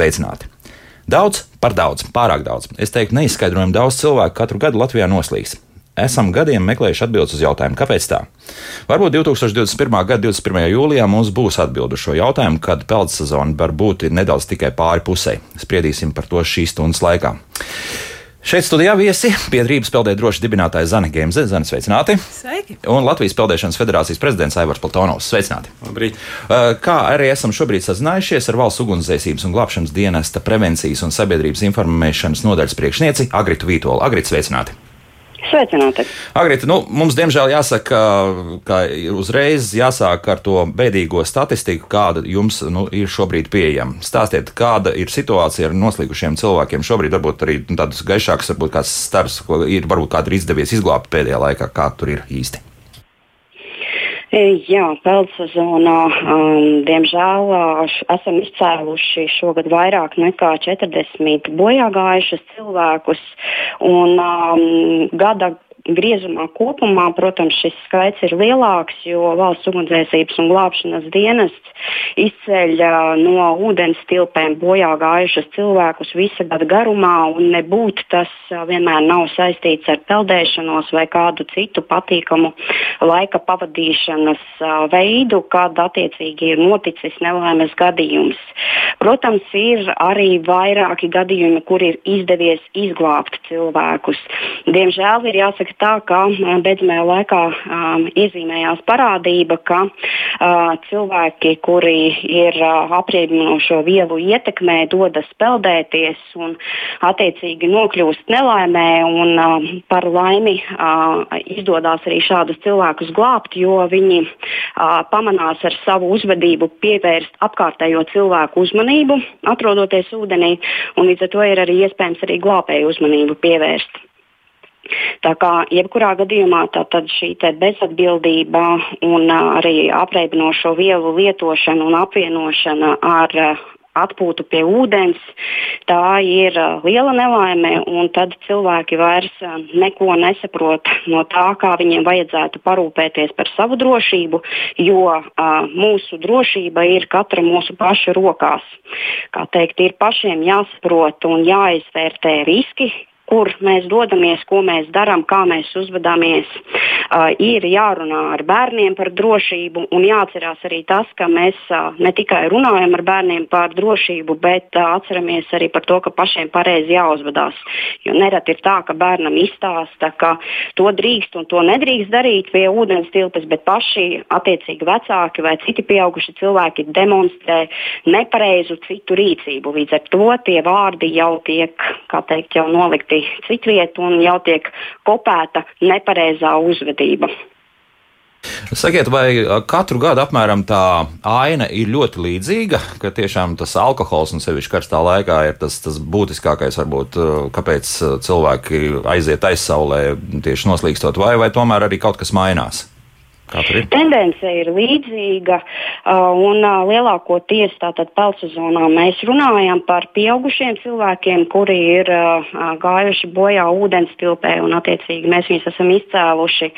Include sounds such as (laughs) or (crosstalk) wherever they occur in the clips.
sveicināti! Daudz par daudz, pārāk daudz. Es teiktu, neizskaidrojami daudz cilvēku katru gadu Latvijā noslīgs. Esam gadiem meklējuši atbildes uz jautājumu, kāpēc tā. Varbūt 2021. gada 21. jūlijā mums būs atbilde uz šo jautājumu, kad peldas sezona var būt nedaudz tikai pāri pusē. Spriedīsim par to šīs stundas laikā. Šeit studijā viesi biedrības peldēt droši dibinātājs Zana Gemze. Zana, sveicināti! Sveiki! Un Latvijas Peldēšanas federācijas prezidents Aivars Platonovs. Sveicināti! Labrīt. Kā arī esam šobrīd sazinājušies ar valsts ugunsdzēsības un glābšanas dienesta prevencijas un sabiedrības informēšanas nodaļas priekšnieci Agritu Vītolu. Agrit, sveicināti! Sveicināti! Agrīt, nu, mums diemžēl jāsaka, ka uzreiz jāsāk ar to bēdīgo statistiku, kāda jums nu, ir šobrīd pieejama. Stāstiet, kāda ir situācija ar noslīkušiem cilvēkiem šobrīd, varbūt arī nu, tādus gaišākus, varbūt kāds stars, ko ir varbūt kādu ir izdevies izglābt pēdējā laikā, kā tur ir īsti. Jā, peldu sezonā, um, diemžēl, uh, esam izcēluši šogad vairāk nekā 40 bojāgājušus cilvēkus. Un, um, gada griezumā kopumā, protams, šis skaits ir lielāks, jo valsts ugunsdzēsības un glābšanas dienests izceļ no ūdens tilpēm bojā gājušus cilvēkus visa gada garumā, un nebūtu tas vienmēr nav saistīts ar peldēšanos vai kādu citu patīkamu laika pavadīšanas veidu, kad attiecīgi ir noticis nelaimes gadījums. Protams, ir arī vairāki gadījumi, kur ir izdevies izglābt cilvēkus. Diemžēl ir jāsaka, notika tā, ka beidzamajā laikā um, iezīmējās parādība, ka uh, cilvēki, kuri ir uh, apriebinošo vielu ietekmē, dodas peldēties un attiecīgi nokļūst nelaimē. Un, uh, par laimi uh, izdodas arī šādus cilvēkus glābt, jo viņi uh, pamanās ar savu uzvedību pievērst apkārtējo cilvēku uzmanību, atrodoties ūdenī, un līdz ar to ir arī iespējams arī glābēju uzmanību pievērst. Tā kā jebkurā gadījumā šī bezatbildība un arī apreibinošo vielu lietošana un apvienošana ar atpūtu pie ūdens, tā ir liela nelaime, un tad cilvēki vairs neko nesaprot no tā, kā viņiem vajadzētu parūpēties par savu drošību, jo uh, mūsu drošība ir katra mūsu paša rokās. Kā teikt, ir pašiem jāsaprot un jāizvērtē riski, kur mēs dodamies, ko mēs darām, kā mēs uzvedāmies. Ir jārunā ar bērniem par drošību un jāatcerās arī tas, ka mēs ne tikai runājam ar bērniem par drošību, bet atceramies arī par to, ka pašiem pareizi jāuzvedās. Jo nereti ir tā, ka bērnam izstāsta, ka to drīkst un to nedrīkst darīt pie ūdens tilpes, bet paši attiecīgi vecāki vai citi pieauguši cilvēki demonstrē nepareizu citu rīcību. Līdz ar to tie vārdi jau tiek, kā teikt, jau nolikti citvieta un jau tiek kopēta nepareizā uzvedība. Sakiet, vai katru gadu apmēram tā aina ir ļoti līdzīga, ka tiešām tas alkohols un sevišķi karstā laikā ir tas, tas būtiskākais, varbūt, kāpēc cilvēki aiziet aizsaulē tieši noslīkstot, vai, vai tomēr arī kaut kas mainās? Tendence ir līdzīga, un lielākoties tātad peldsezonā mēs runājam par pieaugušiem cilvēkiem, kuri ir gājuši bojā ūdens tilpē, un attiecīgi mēs viņus esam izcēluši.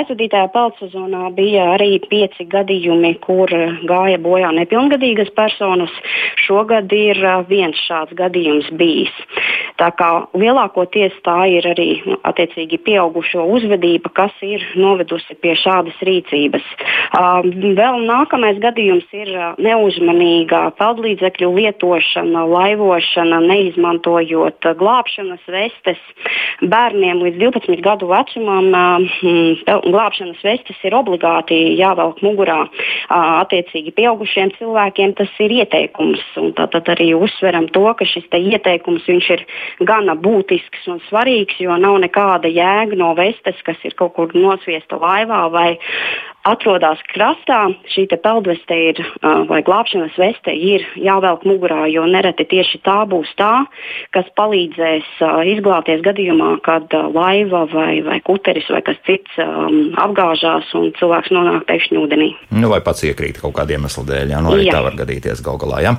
Aizvadītajā peldsezonā bija arī pieci gadījumi, kur gāja bojā nepilngadīgas personas. Šogad ir viens šāds gadījums bijis. Tā kā lielākoties tā ir arī attiecīgi pieaugušo uzvedība, kas ir novedusi pie šādas rīcības. Uh, vēl nākamais gadījums ir neuzmanīga peldlīdzekļu lietošana, laivošana, neizmantojot glābšanas vestes. Bērniem līdz 12 gadu vecumam uh, glābšanas vestes ir obligāti jāvelk mugurā. Uh, attiecīgi pieaugušiem cilvēkiem tas ir ieteikums. Tātad arī uzsveram to, ka šis ieteikums ir gana būtisks un svarīgs, jo nav nekāda jēga no vestes, kas ir kaut kur nosviesta laivā vai atrodas krastā, šī peldveste ir, vai glābšanas veste ir jāvelk mugurā, jo nereti tieši tā būs tā, kas palīdzēs izglābties gadījumā, kad laiva vai, vai kuteris vai kas cits apgāžās un cilvēks nonāk pēkšņi ūdenī. Nu, vai pats iekrīt kaut kādiem iemeslu dēļ, jā, nu, arī jā. tā var gadīties gal galā. Jā.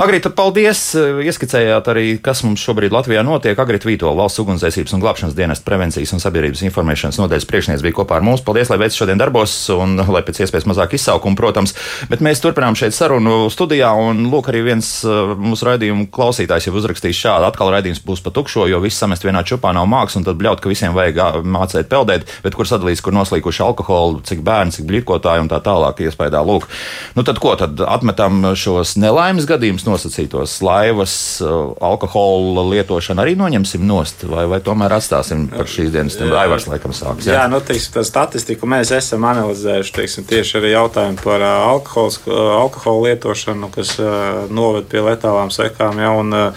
Agrita, paldies! Ieskicējāt arī, kas mums šobrīd Latvijā notiek. Agrita Vīto, valsts ugunsdzēsības un glābšanas dienas prevencijas un sabiedrības informēšanas nodaļas priekšnieks bija kopā ar mums. Paldies, veids šodien darbos, un lai pēc iespējas mazāk izsaukumu, protams. Bet mēs turpinām šeit sarunu studijā, un lūk, arī viens uh, mūsu raidījuma klausītājs jau uzrakstījis šādu. Atkal raidījums būs pa tukšo, jo viss samest vienā čupā nav mākslas, un tad bļaut, ka visiem vajag mācīt peldēt, bet kur sadalīs, kur noslīkuši alkoholu, cik bērni, cik bļitkotāji un tā tālāk iespējā. Lūk, nu tad ko tad atmetam šos nelaimes gadījumus nosacītos laivas, alkohola lietošanu arī noņemsim nost, vai, vai tomēr atstāsim par šīs dienas tiem aivars laikam sāks. Jā, jā nu, teiksim, tā statistiku mēs esam analizējuši, teiksim, tieši arī jautājumu par alkohola lietošanu, kas noved pie letālām sekām. Ja, un,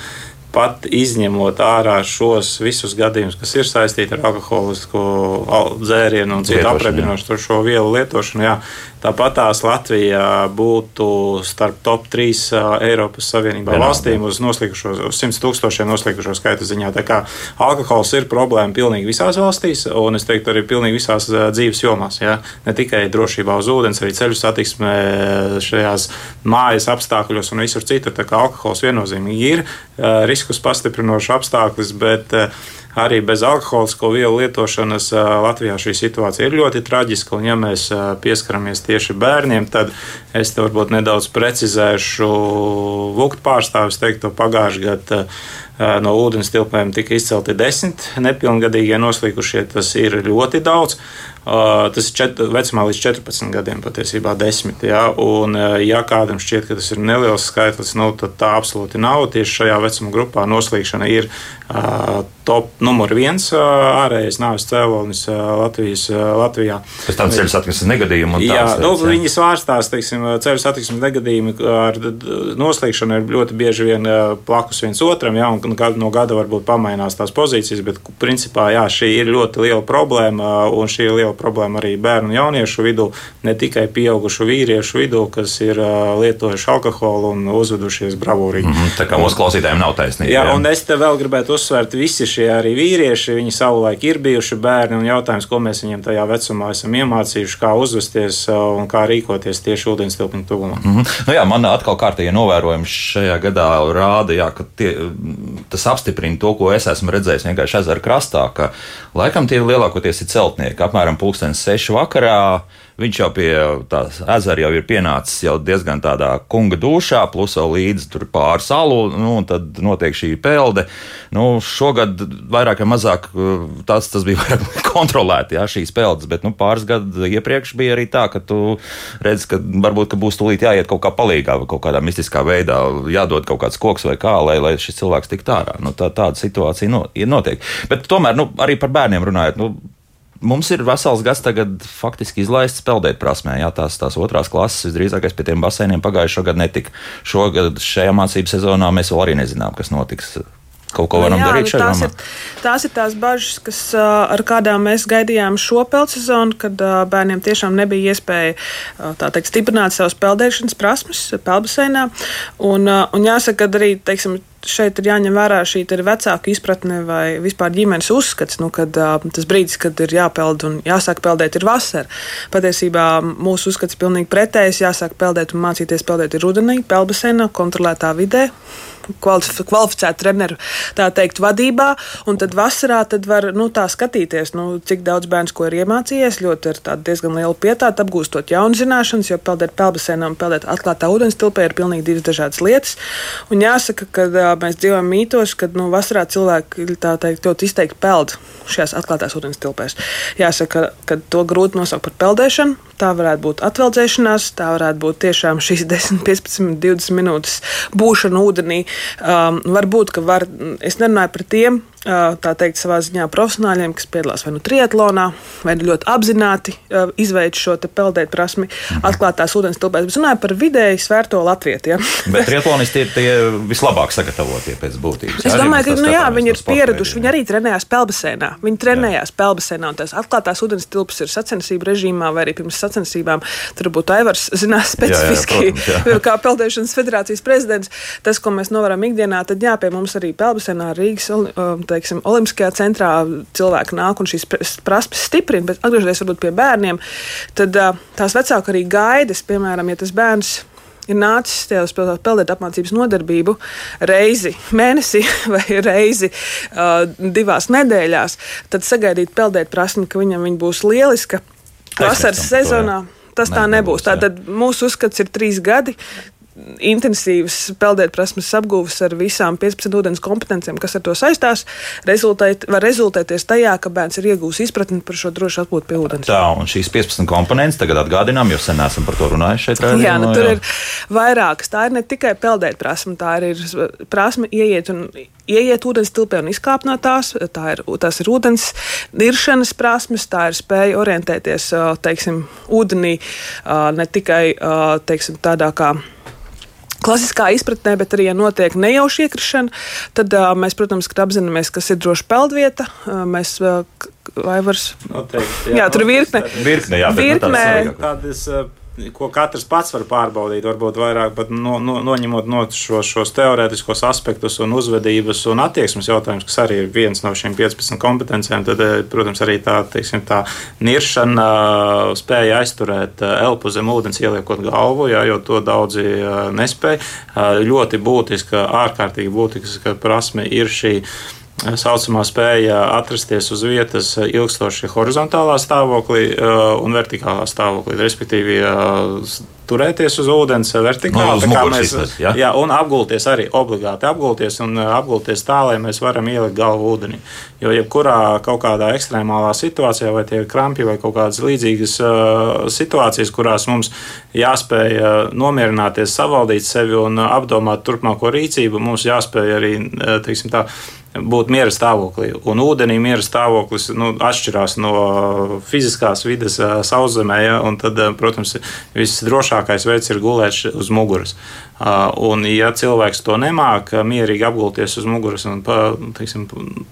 pat izņemot ārā šos visus gadījumus, kas ir saistīti ar alkoholisku dzērienu un citu aprebinošu šo vielu lietošanu, jā, Tāpat tās Latvija būtu starp top 3 Eiropas Savienībā Vienā, valstīm uz, uz 100 tūkstošiem noslīkušo skaitu ziņā. Tā kā alkohols ir problēma pilnīgi visās valstīs, un es teiktu arī pilnīgi visās dzīves jomās. Ja? Ne tikai drošībā uz ūdens, arī ceļu satiksmē, šajās mājas apstākļos un visur citur. Tā kā alkohols viennozīmīgi ir riskus pastiprinošs apstākļus, bet arī bez alkoholisko vielu lietošanas Latvijā šī situācija ir ļoti traģiska. Un, ja mēs pieskaramies tieši bērniem, tad es te varbūt nedaudz precizēšu Vuktu pārstāvis teikto pagājušajā gadā. No ūdens tilpēm tika izcelti desmit nepilngadīgie noslīkušie. Tas ir ļoti daudz. Uh, tas ir čet, vecumā līdz 14 gadiem, patiesībā 10. Ja? Un, ja kādam šķiet, ka tas ir neliels skaitlis, nu, tad tā absolūti nav. Tieši šajā vecuma grupā noslīkšana ir uh, top numur viens ārējais nāves cēlonis Latvijas, Latvijā. Pēc tam ceļu satiksmes negadījumu. Jā, nu, jā. viņi svārstās, teiksim, ceļu satiksmes negadījumi ar noslīkšanu ir ļoti bieži vien plakus viens otram, jā, un no gada varbūt pamainās tās pozīcijas, bet principā jā, šī ir ļoti liela problēma, un šī ir liela problēma arī bērnu un jauniešu vidū, ne tikai pieaugušu vīriešu vidū, kas ir lietojuši alkoholu un uzvedušies bravūrīgi. Mm -hmm, tā kā mūsu klausītājiem nav taisnība. Jā, jā, un es te vēl gribētu uzsvērt, visi šie arī vīrieši, viņi savulaik ir bijuši bērni, un jautājums, ko mēs viņiem tajā vecumā esam iemācījuši, kā uzvesties un kā rīkoties tieši ūdens tilpņu tuvumā. Mm -hmm. nu, jā, man atkal kārtīgi novērojumi šajā gadā rāda, jā, ka tie, tas apstiprina to, ko es esmu redzējis vienkārši ezera krastā, ka laikam tie lielākoties ir celtnieki, apmēram pulkstenis sešu vakarā. Viņš jau pie tās ezera jau ir pienācis jau diezgan tādā kunga dušā, plus vēl līdzi tur pāri salu, nu, un tad notiek šī pelde. Nu, šogad vairāk vai mazāk tas, tas bija (laughs) vairāk kontrolēti, jā, šīs peldes, bet nu, pāris gadu iepriekš bija arī tā, ka tu redz, ka varbūt ka būs tūlīt jāiet kaut kā palīgā vai kaut kādā mistiskā veidā, jādod kaut kāds koks vai kā, lai, lai šis cilvēks tiktu ārā. Nu, tā, tāda situācija no, notiek. Bet tomēr nu, arī par bērniem runājot. Nu, Mums ir vesels gads tagad faktiski izlaists peldēt prasmē. Jā, tās, tās otrās klases visdrīzākais pie tiem baseiniem pagājušā gada netika. Šogad šajā mācību sezonā mēs vēl arī nezinām, kas notiks kaut ko varam nu, jā, darīt šajā jomā? Ir, tās ir tās bažas, kas, ar kādām mēs gaidījām šo peldsezonu, kad bērniem tiešām nebija iespēja teikt, stiprināt savas peldēšanas prasmes peldbaseinā. Un, un jāsaka, ka arī teiksim, šeit ir jāņem vērā šī vecāka izpratne vai vispār ģimenes uzskats, nu, kad uh, tas brīdis, kad ir jāpeld un jāsāk peldēt, ir vasara. Patiesībā mūsu uzskats ir pilnīgi pretējs. Jāsāk peldēt un mācīties peldēt ir rudenī, peldbasenā, kontrolētā vidē. Kvalificētu treneru teikt, vadībā, un tad vasarā tad var nu, skatīties, nu, cik daudz bērns ko ir iemācījies. Ļoti ir diezgan liela pietāta, apgūstot jaunu zināšanas, jo peldēt peldbasenā un peldēt atklātā ūdens tilpē ir pilnīgi divas dažādas lietas. Un jāsaka, ka mēs dzīvojam mītos, kad nu, vasarā cilvēki teikt, ļoti izteikti peld šajās atklātās ūdens tilpēs. Jāsaka, ka to grūti nosaukt par peldēšanu. Tā varētu būt atveldzēšanās, tā varētu būt tiešām šīs 10, 15, 20 minūtes būšana ūdenī. Um, varbūt, ka var, es nerunāju par tiem, tā teikt, savā ziņā profesionāļiem, kas piedalās vai nu triatlonā, vai nu ļoti apzināti izveic šo peldēt prasmi, mhm. atklātās ūdens tilpēs. Bet runāju par vidēji svērto latvieti. Ja? (laughs) Bet triatlonisti ir tie vislabāk sagatavotie pēc būtības. Es domāju, ka nu, jā, viņi ir pieraduši. Viņi arī trenējās pelbasēnā. Viņi trenējās jā. pelbasēnā, un tās atklātās ūdens tilpes ir sacensību režīmā vai arī pirms sacensībām. Tur būtu Aivars zinās specifiski, jā, jā, protams, jā. (laughs) kā Peldēšanas federācijas prezidents. Tas, ko mēs novaram ikdienā, tad jā, pie mums arī pelbasēnā Rīgas. Um, teiksim, Olimpiskajā centrā cilvēki nāk un šīs prasmes stiprina, bet atgriežoties pie bērniem, tad tās vecāki arī gaidas, piemēram, ja tas bērns ir nācis tev uz peldēt apmācības nodarbību reizi mēnesī (laughs) vai reizi uh, divās nedēļās, tad sagaidīt peldēt prasmi, ka viņam viņa būs lieliska vasaras sezonā. Tas ne, tā nebūs. nebūs Tātad mūsu uzskats ir trīs gadi intensīvas peldētprasmes apgūves ar visām 15 ūdens kompetencijām, kas ar to saistās, rezultēt, var rezultēties tajā, ka bērns ir iegūmis izpratni par šo drošu atpūtu pie ūdens. Tā, un šīs 15 komponentes tagad atgādinām, jo sen esam par to runājuši šeit. Rādījumā, jā, nu, tur jā. ir vairākas. Tā ir ne tikai peldētprasme, tā ir prasme ieiet un ieiet ūdens tilpē un izkāpt no tās. Tā ir, tas ir ūdens diršanas prasmes, tā ir spēja orientēties teiksim, ūdenī ne tikai teiksim, tādā kā klasiskā izpratnē, bet arī, ja notiek nejauša iekrišana, tad uh, mēs, protams, apzināmies, kas ir droša peldvieta. Uh, mēs, uh, Vaivars. Noteikti, jā, jā, tur ir virkne. Virkne, jā, virkne. Tādas, ko katrs pats var pārbaudīt, varbūt vairāk, no, no, noņemot no šos, šos teorētiskos aspektus un uzvedības un attieksmes jautājumus, kas arī ir viens no šīm 15 kompetencijām, tad, eh, protams, arī tā, teiksim, tā niršana eh, spēja aizturēt eh, elpu zem ūdens, ieliekot galvu, jā, jo to daudzi nespēja. Ļoti būtiska, ārkārtīgi būtiska prasme ir šī saucamā spēja atrasties uz vietas ilgstoši horizontālā stāvoklī un vertikālā stāvoklī. Respektīvi, turēties uz ūdens vertikāli. No, uz mēs, izpēc, ja? jā, un apgulties arī obligāti apgulties un apgulties tā, lai mēs varam ielikt galvu ūdenī. Jo jebkurā kaut kādā ekstrēmālā situācijā, vai tie ir krampi vai kaut kādas līdzīgas uh, situācijas, kurās mums jāspēj uh, nomierināties, savaldīt sevi un uh, apdomāt turpmāko rīcību, mums jāspēj arī, uh, teiksim tā, būt miera stāvoklī. Un ūdenī miera stāvoklis nu, atšķirās no fiziskās vidas sauszemē. Ja? Tad, protams, visdrošākais veids ir gulēt uz muguras. Un, ja cilvēks to nemāca, mierīgi apgulties uz muguras un teiksim,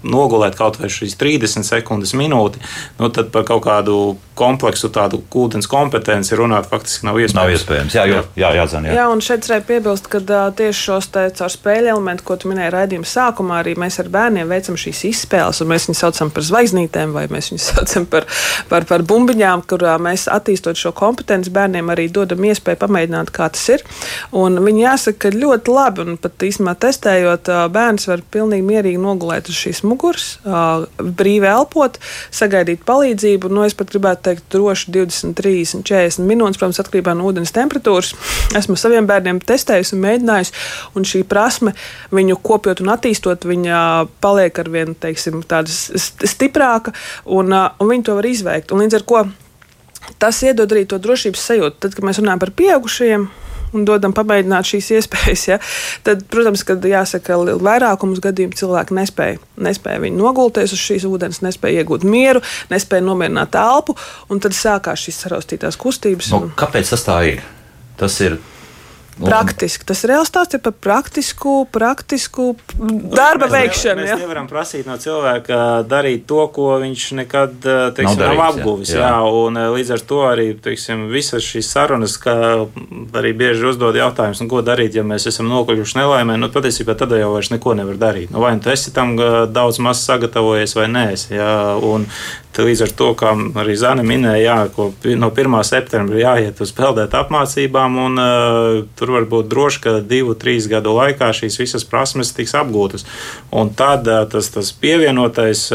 nogulēt kaut vai šīs 30 sekundes minūti, nu, tad par kaut kādu kompleksu tādu ūdens kompetenci runāt faktiski nav iespējams. Nav iespējams, jā, jo, jā, jāzina. Jā. jā, un šeit varēja piebilst, ka tieši šos te caur spēļu elementu, ko tu minēji raidījuma sākumā, arī mēs ar bērniem veicam šīs izspēles, un mēs viņus saucam par zvaigznītēm, vai mēs viņus (laughs) saucam par, par, par bumbiņām, kurā mēs attīstot šo kompetenci bērniem arī dodam iespēju pamēģināt, kā tas ir. Un viņi jāsaka, ka ļoti labi, un pat īstenībā testējot, bērns var pilnīgi mierīgi nogulēt uz šīs muguras, brīvi elpot, sagaidīt palīdzību. Nu, es pat gribētu teikt, droši 20, 30, 40 minūtes, protams, atkarībā no ūdens temperatūras. (laughs) Esmu saviem bērniem testējusi un mēģinājusi, un šī prasme viņu kopjot un attīstot, viņa paliek ar vien teiksim, stiprāka, un, un viņi to var izveikt. Un līdz ar to tas iedod arī to drošības sajūtu. Tad, kad mēs runājam par pieaugušajiem, un dodam pamēģināt šīs iespējas, ja, tad, protams, kad jāsaka, vairākums gadījumu cilvēki nespēja, nespēja viņi nogulties uz šīs ūdens, nespēja iegūt mieru, nespēja nomierināt telpu, un tad sākās šīs saraustītās kustības. Nu, un... Kāpēc tas tā ir? Tas ir Praktiski. Tas reāls stāsts ir par praktisku, praktisku darba mēs veikšanu. Mēs ja? nevaram prasīt no cilvēka darīt to, ko viņš nekad teiksim, nav, darīts, nav apguvis. Jā. Jā, un līdz ar to arī teiksim, visas šīs sarunas, ka arī bieži uzdod jautājumus, nu, ko darīt, ja mēs esam nokļuvuši nelaimē. Nu, patiesībā tad jau vairs neko nevar darīt. Nu, vai nu tu esi tam daudz maz sagatavojies vai nē. Līdz ar to, kā arī Zana minēja, jā, ko no 1. septembra jāiet uz peldēt apmācībām, un uh, tur var būt droši, ka divu, trīs gadu laikā šīs visas prasmes tiks apgūtas. Un tad tas, tas pievienotais,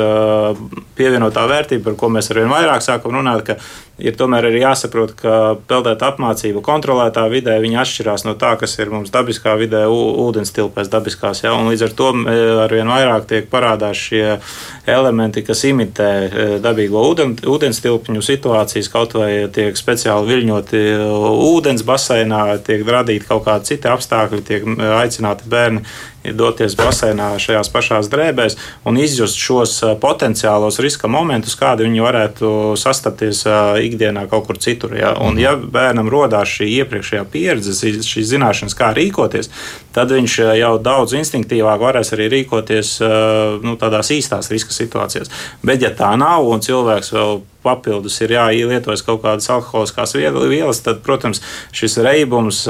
pievienotā vērtība, par ko mēs arvien vairāk sākam runāt, ka ir tomēr arī jāsaprot, ka peldēt apmācību kontrolētā vidē atšķirās no tā, kas ir mums dabiskā vidē, ūdens tilpēs dabiskās. Ja? Līdz ar to arvien vairāk tiek parādās šie elementi, kas imitē e, dabīgo ūden, ūdens tilpņu situācijas, kaut vai tiek speciāli viļņoti ūdens baseinā, tiek radīti kaut kādi citi apstākļi, tiek aicināti bērni doties baseinā šajās pašās drēbēs un izjust šos potenciālos riska momentus, kādi viņi varētu sastapties ikdienā kaut kur citur. Ja? Un, mhm. ja bērnam rodās šī iepriekšējā pieredze, šīs zināšanas, kā rīkoties, tad viņš jau daudz instinktīvāk varēs arī rīkoties nu, tādās īstās riska situācijās. Bet, ja tā nav un cilvēks vēl papildus ir jāielietojas kaut kādas alkoholiskās vielas, tad, protams, šis reibums,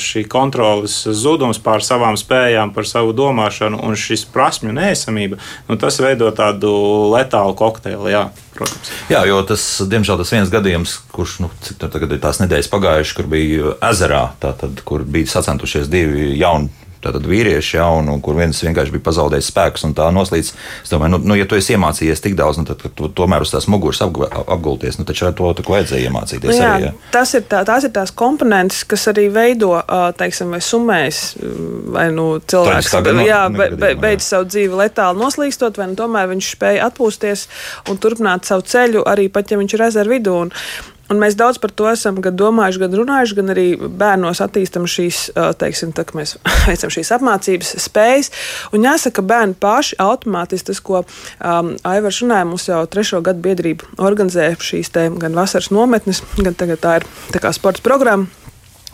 šī kontrolas zudums pār savām spējām, par savu domāšanu un šis prasmju neesamība, nu, tas veido tādu letālu kokteili. Jā. Protams. Jā, jo tas, diemžēl, tas viens gadījums, kurš, nu, cik nu tagad ir tās nedēļas pagājušas, kur bija ezerā, tātad, kur bija sacentušies divi jauni tātad vīrieši, ja, un, un kur viens vienkārši bija pazaudējis spēkus un tā noslīdis. Es domāju, nu, nu ja tu esi iemācījies tik daudz, nu, tad tu tomēr uz tās muguras apgulties, nu, taču ar to vajadzēja iemācīties. Nu, jā, arī, ja. tas ir tā, tās ir tās komponentes, kas arī veido, teiksim, vai summēs, vai nu cilvēks jā, be, be, beidz savu dzīvi letāli noslīkstot, vai nu tomēr viņš spēja atpūsties un turpināt savu ceļu, arī pat ja viņš ir ezera vidū. Un, Un mēs daudz par to esam gan domājuši, gan runājuši, gan arī bērnos attīstam šīs, teiksim, tā, mēs (laughs) veicam šīs apmācības spējas. Un jāsaka, ka bērni paši automātiski tas, ko um, Aivars runāja, mums jau trešo gadu biedrība organizē šīs te gan vasaras nometnes, gan tagad tā ir tā kā sports programma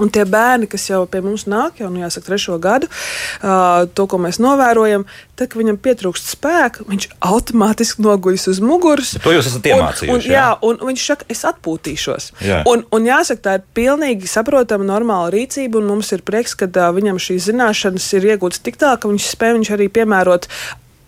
Un tie bērni, kas jau pie mums nāk, jau nu, jāsaka, trešo gadu, uh, to, ko mēs novērojam, tad, kad viņam pietrūkst spēka, viņš automātiski noguļas uz muguras. To jūs esat iemācījušies. Jā, un viņš saka, es atpūtīšos. Jā. Un, un jāsaka, tā ir pilnīgi saprotama, normāla rīcība, un mums ir prieks, ka uh, viņam šīs zināšanas ir iegūtas tik tā, ka viņš spēj viņš arī piemērot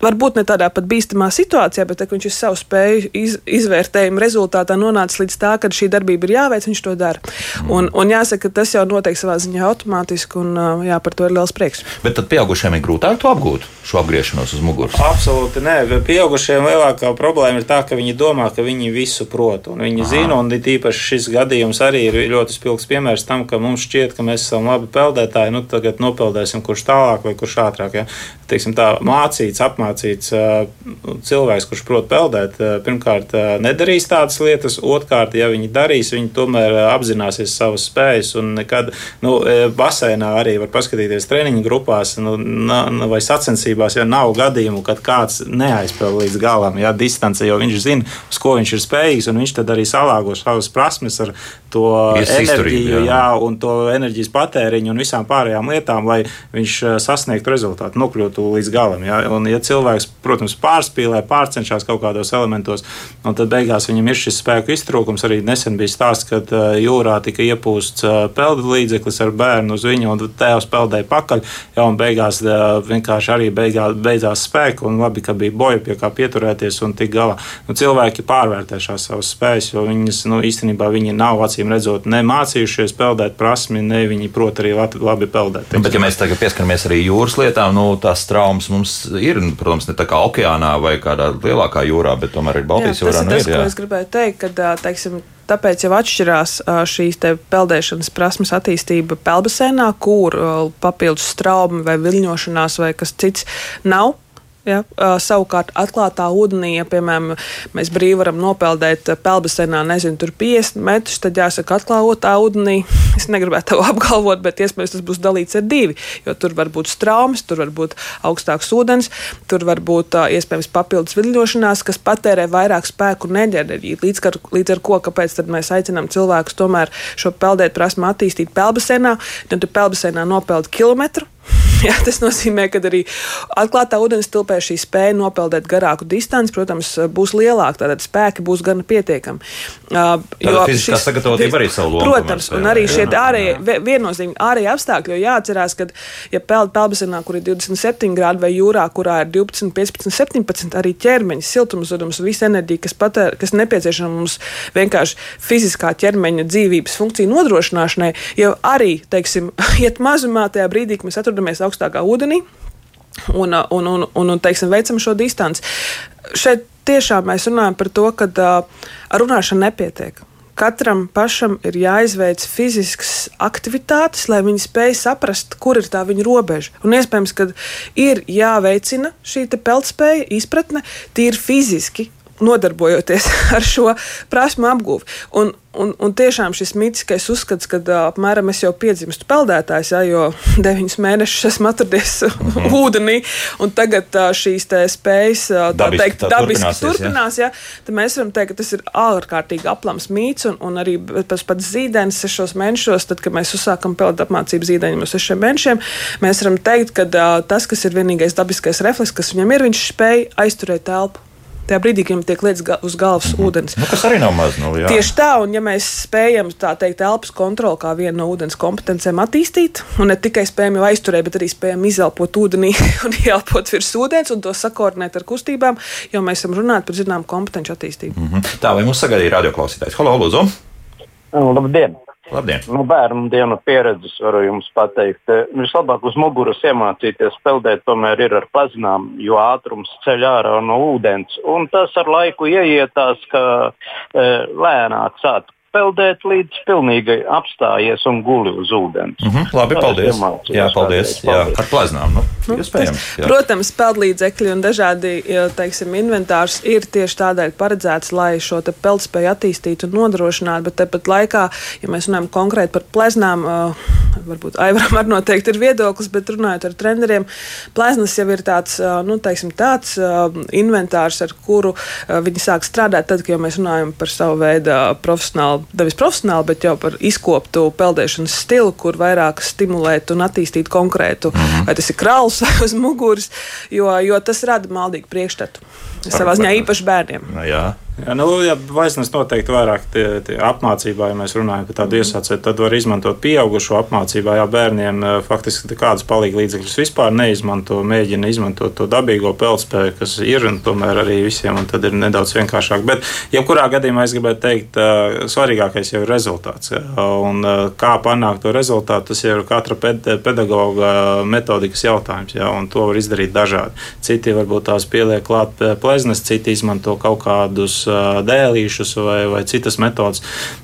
varbūt ne tādā pat bīstamā situācijā, bet tā, viņš ir savu spēju iz, izvērtējumu rezultātā nonācis līdz tā, ka šī darbība ir jāveic, viņš to dara. Mm. Un, un jāsaka, ka tas jau notiek savā ziņā automātiski, un jā, par to ir liels prieks. Bet tad pieaugušiem ir grūtāk to apgūt, šo apgriešanos uz muguras? Absolūti nē. Pieaugušiem lielākā problēma ir tā, ka viņi domā, ka viņi visu prot, un viņi Aha. zina, un tīpaši šis gadījums arī ir ļoti spilgts piemērs tam, ka mums šķiet, ka mēs esam labi peldētāji, nu tagad nopeldēsim, kurš tālāk vai kurš ātrāk. Ja? Teiksim, tā mācīts, apmācīts apmācīts cilvēks, kurš prot peldēt, pirmkārt nedarīs tādas lietas, otrkārt, ja viņi darīs, viņi tomēr apzināsies savas spējas. Un nekad, nu, basēnā arī var paskatīties treniņu grupās nu, vai sacensībās, ja nav gadījumu, kad kāds neaizpeld līdz galam, ja distance, jo viņš zina, uz ko viņš ir spējīgs, un viņš tad arī salāgo savas prasmes ar to enerģiju, jā. Jā, un to enerģijas patēriņu un visām pārējām lietām, lai viņš sasniegtu rezultātu, nokļūtu līdz galam. Ja? Un, ja cilvēks, protams, pārspīlē, pārcenšas kaut kādos elementos, un tad beigās viņam ir šis spēku iztrūkums. Arī nesen bija stāsts, kad uh, jūrā tika iepūsts uh, peldu līdzeklis ar bērnu uz viņu, un tēvs peldēja pakaļ. Jā, un beigās uh, vienkārši arī beigās, beidzās spēku, un labi, ka bija boja pie kā pieturēties un tik galā. Nu, cilvēki pārvērtē šās savas spējas, jo viņas nu, īstenībā viņi nav acīm redzot ne mācījušies peldēt prasmi, ne viņi prot arī labi, peldēt. Nu, bet, ja mēs tagad pieskaramies arī jūras lietām, nu, tās traumas mums ir protams, ne tā kā okeānā vai kādā lielākā jūrā, bet tomēr ir Baltijas jā, jūrā. Tas ir nu, tas, ir, ko es gribēju teikt, ka, teiksim, tāpēc jau atšķirās šīs peldēšanas prasmes attīstība peldbasenā, kur papildus straumi vai viļņošanās vai kas cits nav Ja, savukārt, atklātā ūdenī, ja, piemēram, mēs brīvi varam nopeldēt peldbasenā, nezinu, tur 50 metrus, tad jāsaka, atklātā ūdenī. (laughs) Es negribētu to (laughs) apgalvot, bet iespējams tas būs dalīts ar divi. Jo tur var būt straumes, tur var būt augstāks ūdens, tur var būt iespējams papildus viļņošanās, kas patērē vairāk spēku un enerģiju. Līdz, ar, līdz ar ko kāpēc mēs aicinām cilvēkus tomēr šo peldēt prasmu attīstīt peldbasenā, tad tu peldbasenā nopeld kilometru (laughs) Jā, tas nozīmē, ka arī atklātā ūdens tilpē šī spēja nopeldēt garāku distanci, protams, būs lielāka. Tātad spēki būs gan pietiekami. Uh, jo fiziskā šis, sagatavotība arī savu lomu. Protams, un arī šie ārējie, viennozīmīgi ārējie apstākļi, jo jāatcerās, ka, ja peld pelbasinā, kur ir 27 grādi vai jūrā, kurā ir 12, 15, 17, arī ķermeņa siltumzudums, visa enerģija, kas, patēr, kas nepieciešama mums vienkārši fiziskā ķermeņa dzīvības funkciju nodrošināšanai, jau arī, teiksim, (laughs) iet mazumā tajā brīdī, kad mēs atrodamies augstākā ūdenī un, un, un, un, un teiksim, veicam šo distanci. Šeit tiešām mēs runājam par to, ka uh, ar runāšanu nepietiek. Katram pašam ir jāizveic fiziskas aktivitātes, lai viņi spēj saprast, kur ir tā viņa robeža. Un iespējams, ka ir jāveicina šī peldspēja, izpratne tīri fiziski, nodarbojoties (laughs) ar šo prasmu apgūvi. Un, un, un tiešām šis mītiskais uzskats, ka apmēram es jau piedzimstu peldētājs, ja, jo (laughs) deviņus mēnešus esmu atradies mm -hmm. (laughs) ūdenī, un tagad šīs spējas tā dabiski, teikt, tā dabiski turpinās, turpinās ja, tad mēs varam teikt, ka tas ir ārkārtīgi aplams mīts, un, un arī tas pats zīdainis sešos mēnešos, tad, kad mēs uzsākam peldēt apmācību zīdaiņiem uz sešiem mēnešiem, mēs varam teikt, ka tas, kas ir vienīgais dabiskais refleks, kas viņam ir, viņš spēj aizturēt telpu tajā brīdī, kad viņam tiek lietas ga uz galvas mm -hmm. ūdens. Nu, kas arī nav maz. Nu, jā. Tieši tā, un ja mēs spējam tā teikt, elpas kontroli kā vienu no ūdens kompetencēm attīstīt, un ne tikai spējam jau aizturēt, bet arī spējam izelpot ūdenī (laughs) un ielpot virs ūdens un to sakoordinēt ar kustībām, jo mēs esam runājuši par zināmu kompetenci attīstību. Mm -hmm. Tā, vai mums sagaidīja radioklausītājs? Halo, Lūdzu! Labdien! Labdien! Nu, bērnu dienu pieredzes varu jums pateikt. Vislabāk uz muguras iemācīties peldēt tomēr ir ar plazinām, jo ātrums ceļ ārā no ūdens. Un tas ar laiku ieietās, ka e, lēnāk sāk peldēt, līdz pilnīgi apstājies un guli uz ūdens. Mm -hmm, labi, paldies. Jā, paldies. Jā, ar plaznām. Nu, nu, iespējams, jā. Protams, peldlīdzekļi un dažādi teiksim, inventārs ir tieši tādēļ paredzēts, lai šo peldspēju attīstītu un nodrošinātu, bet tepat laikā, ja mēs runājam konkrēti par pleznām, varbūt Aivaram arī noteikti ir viedoklis, bet runājot ar treneriem, pleznas jau ir tāds, nu, teiksim, tāds inventārs, ar kuru viņi sāk strādāt tad, kad mēs runājam par savu veidu profesionālu nevis profesionāli, bet jau par izkoptu peldēšanas stilu, kur vairāk stimulēt un attīstīt konkrētu, -hmm. vai tas ir krāls (laughs) vai uz muguras, jo, jo tas rada maldīgu priekšstatu. Savā ziņā īpaši bērniem. Nu, jā. Jā, nu, ja vaisnes noteikti vairāk tie, tie apmācībā, ja mēs runājam par tādu iesācēju, tad var izmantot pieaugušo apmācībā. Jā, bērniem eh, faktiski kādas palīga līdzekļus vispār neizmanto, mēģina izmantot to dabīgo peldspēju, kas ir un tomēr arī visiem, un tad ir nedaudz vienkāršāk. Bet, jebkurā gadījumā es gribētu teikt, eh, svarīgākais jau ir rezultāts. Un eh, kā panākt to rezultātu, tas jau ir katra pedagoga metodikas jautājums, jā, un to var izdarīt dažādi. Citi varbūt tās pieliek klāt pleznes, citi izmanto kaut kādus dēlīšus vai, vai citas metodas.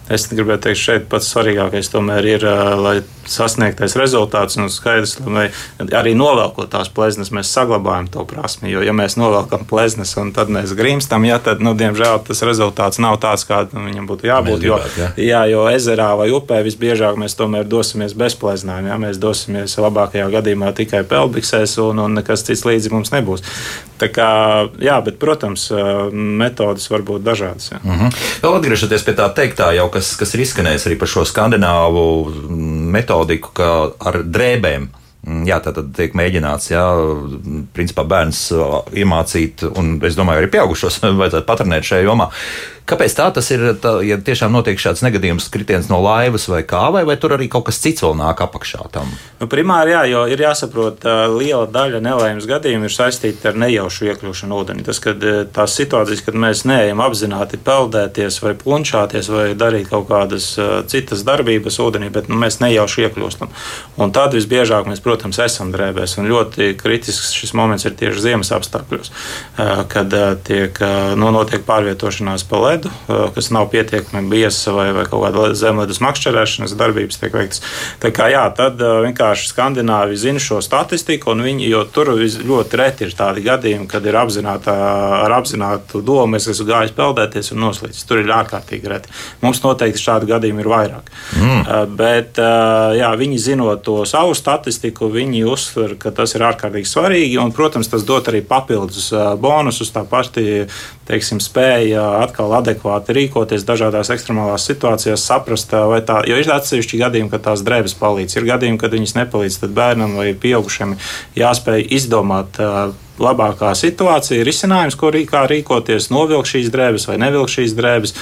Es gribētu teikt, šeit pats svarīgākais tomēr ir, lai sasniegtais rezultāts un skaidrs, lai arī novelkot tās pleznes, mēs saglabājam to prasmi. Jo, ja mēs novelkam pleznes un tad mēs grimstam, ja, tad, nu, diemžēl, tas rezultāts nav tāds, kādam viņam būtu jābūt. Gribētu, jo, jā. Jā, jo ezerā vai upē visbiežāk mēs tomēr dosimies bez pleznām. Ja, mēs dosimies labākajā gadījumā tikai pelbiksēs un, un nekas cits līdzi mums nebūs. Tā kā, jā, bet, protams, metodas var būt dažādas. Ja. Mm -hmm. Vēl atgriežoties pie tā teiktā, jau kas, kas ir izskanējis arī par šo skandināvu metodiku, ka ar drēbēm. Jā, tā tad tiek mēģināts, jā, principā bērns iemācīt, un es domāju, arī pieaugušos (laughs) vajadzētu patronēt šajā jomā. Kāpēc tā tas ir? Tā, ja tiešām notiek šāds negadījums, kritiens no laivas vai kā, vai, vai tur arī kaut kas cits vēl nāk apakšā tam? Nu, primāri, jā, jo ir jāsaprot, liela daļa nelaimes gadījumu ir saistīta ar nejaušu iekļūšanu ūdenī. Tas, kad tās situācijas, kad mēs neejam apzināti peldēties vai plunčāties vai darīt kaut kādas citas darbības ūdenī, bet nu, mēs nejauši iekļūstam. Un tad visbiežāk mēs, protams, esam drēbēs. Un ļoti kritisks šis moments ir tieši ziemas apstākļos, kad tiek, nu, notiek pārvietošanās pa ledu ledu, kas nav pietiekami bieza vai, vai kaut kāda zemledus makšķerēšanas darbības tiek veiktas. Tā kā jā, tad vienkārši skandināvi zina šo statistiku, un viņi, jo tur ļoti reti ir tādi gadījumi, kad ir apzināta, ar apzinātu domu, es esmu gājis peldēties un noslīdis. Tur ir ārkārtīgi reti. Mums noteikti šādi gadījumi ir vairāk. Mm. Bet jā, viņi zinot to savu statistiku, viņi uzsver, ka tas ir ārkārtīgi svarīgi, un, protams, tas dod arī papildus bonusus, tā pati teiksim, spēja atkal adekvāti rīkoties dažādās ekstremālās situācijās, saprast, vai tā, jo ir atsevišķi gadījumi, kad tās drēbes palīdz. Ir gadījumi, kad viņas nepalīdz, bērnam vai pieaugušiem jāspēj izdomāt labākā situācija, risinājums, ko rī, rīkoties, novilkt šīs drēbes vai nevilkt šīs drēbes.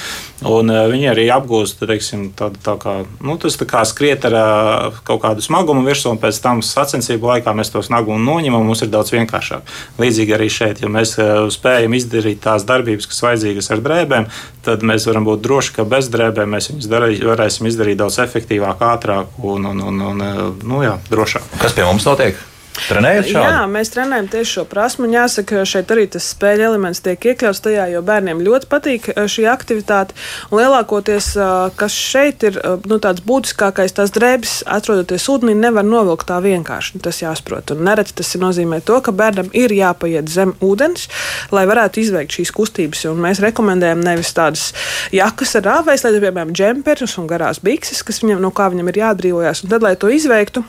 Un uh, viņi arī apgūst teiksim, tādu, tā kā, nu, tā kā skriet ar uh, kaut kādu smagumu virsū, un pēc tam sacensību laikā mēs to smagumu noņemam, mums ir daudz vienkāršāk. Līdzīgi arī šeit, ja mēs uh, spējam izdarīt tās darbības, kas vajadzīgas ar drēbēm, tad mēs varam būt droši, ka bez drēbēm mēs viņus darī, varēsim izdarīt daudz efektīvāk, ātrāk un, un, un, un nu, jā, drošāk. Kas pie mums notiek? Trenējat šādi? Jā, mēs trenējam tieši šo prasmu. Jāsaka, šeit arī tas spēļu elements tiek iekļauts tajā, jo bērniem ļoti patīk eh, šī aktivitāte. Un lielākoties, eh, kas šeit ir eh, nu, tāds būtiskākais, tās drēbes, atrodoties ūdenī, nevar novilkt tā vienkārši. Tas jāsaprot. Un neredz tas nozīmē to, ka bērnam ir jāpaiet zem ūdens, lai varētu izveikt šīs kustības. Un mēs rekomendējam nevis tādas jakas ar rāvēs, lai, piemēram, džemperus un garās bikses, kas viņam, no kā viņam ir jādrīvojas. Un tad, lai to izveiktu,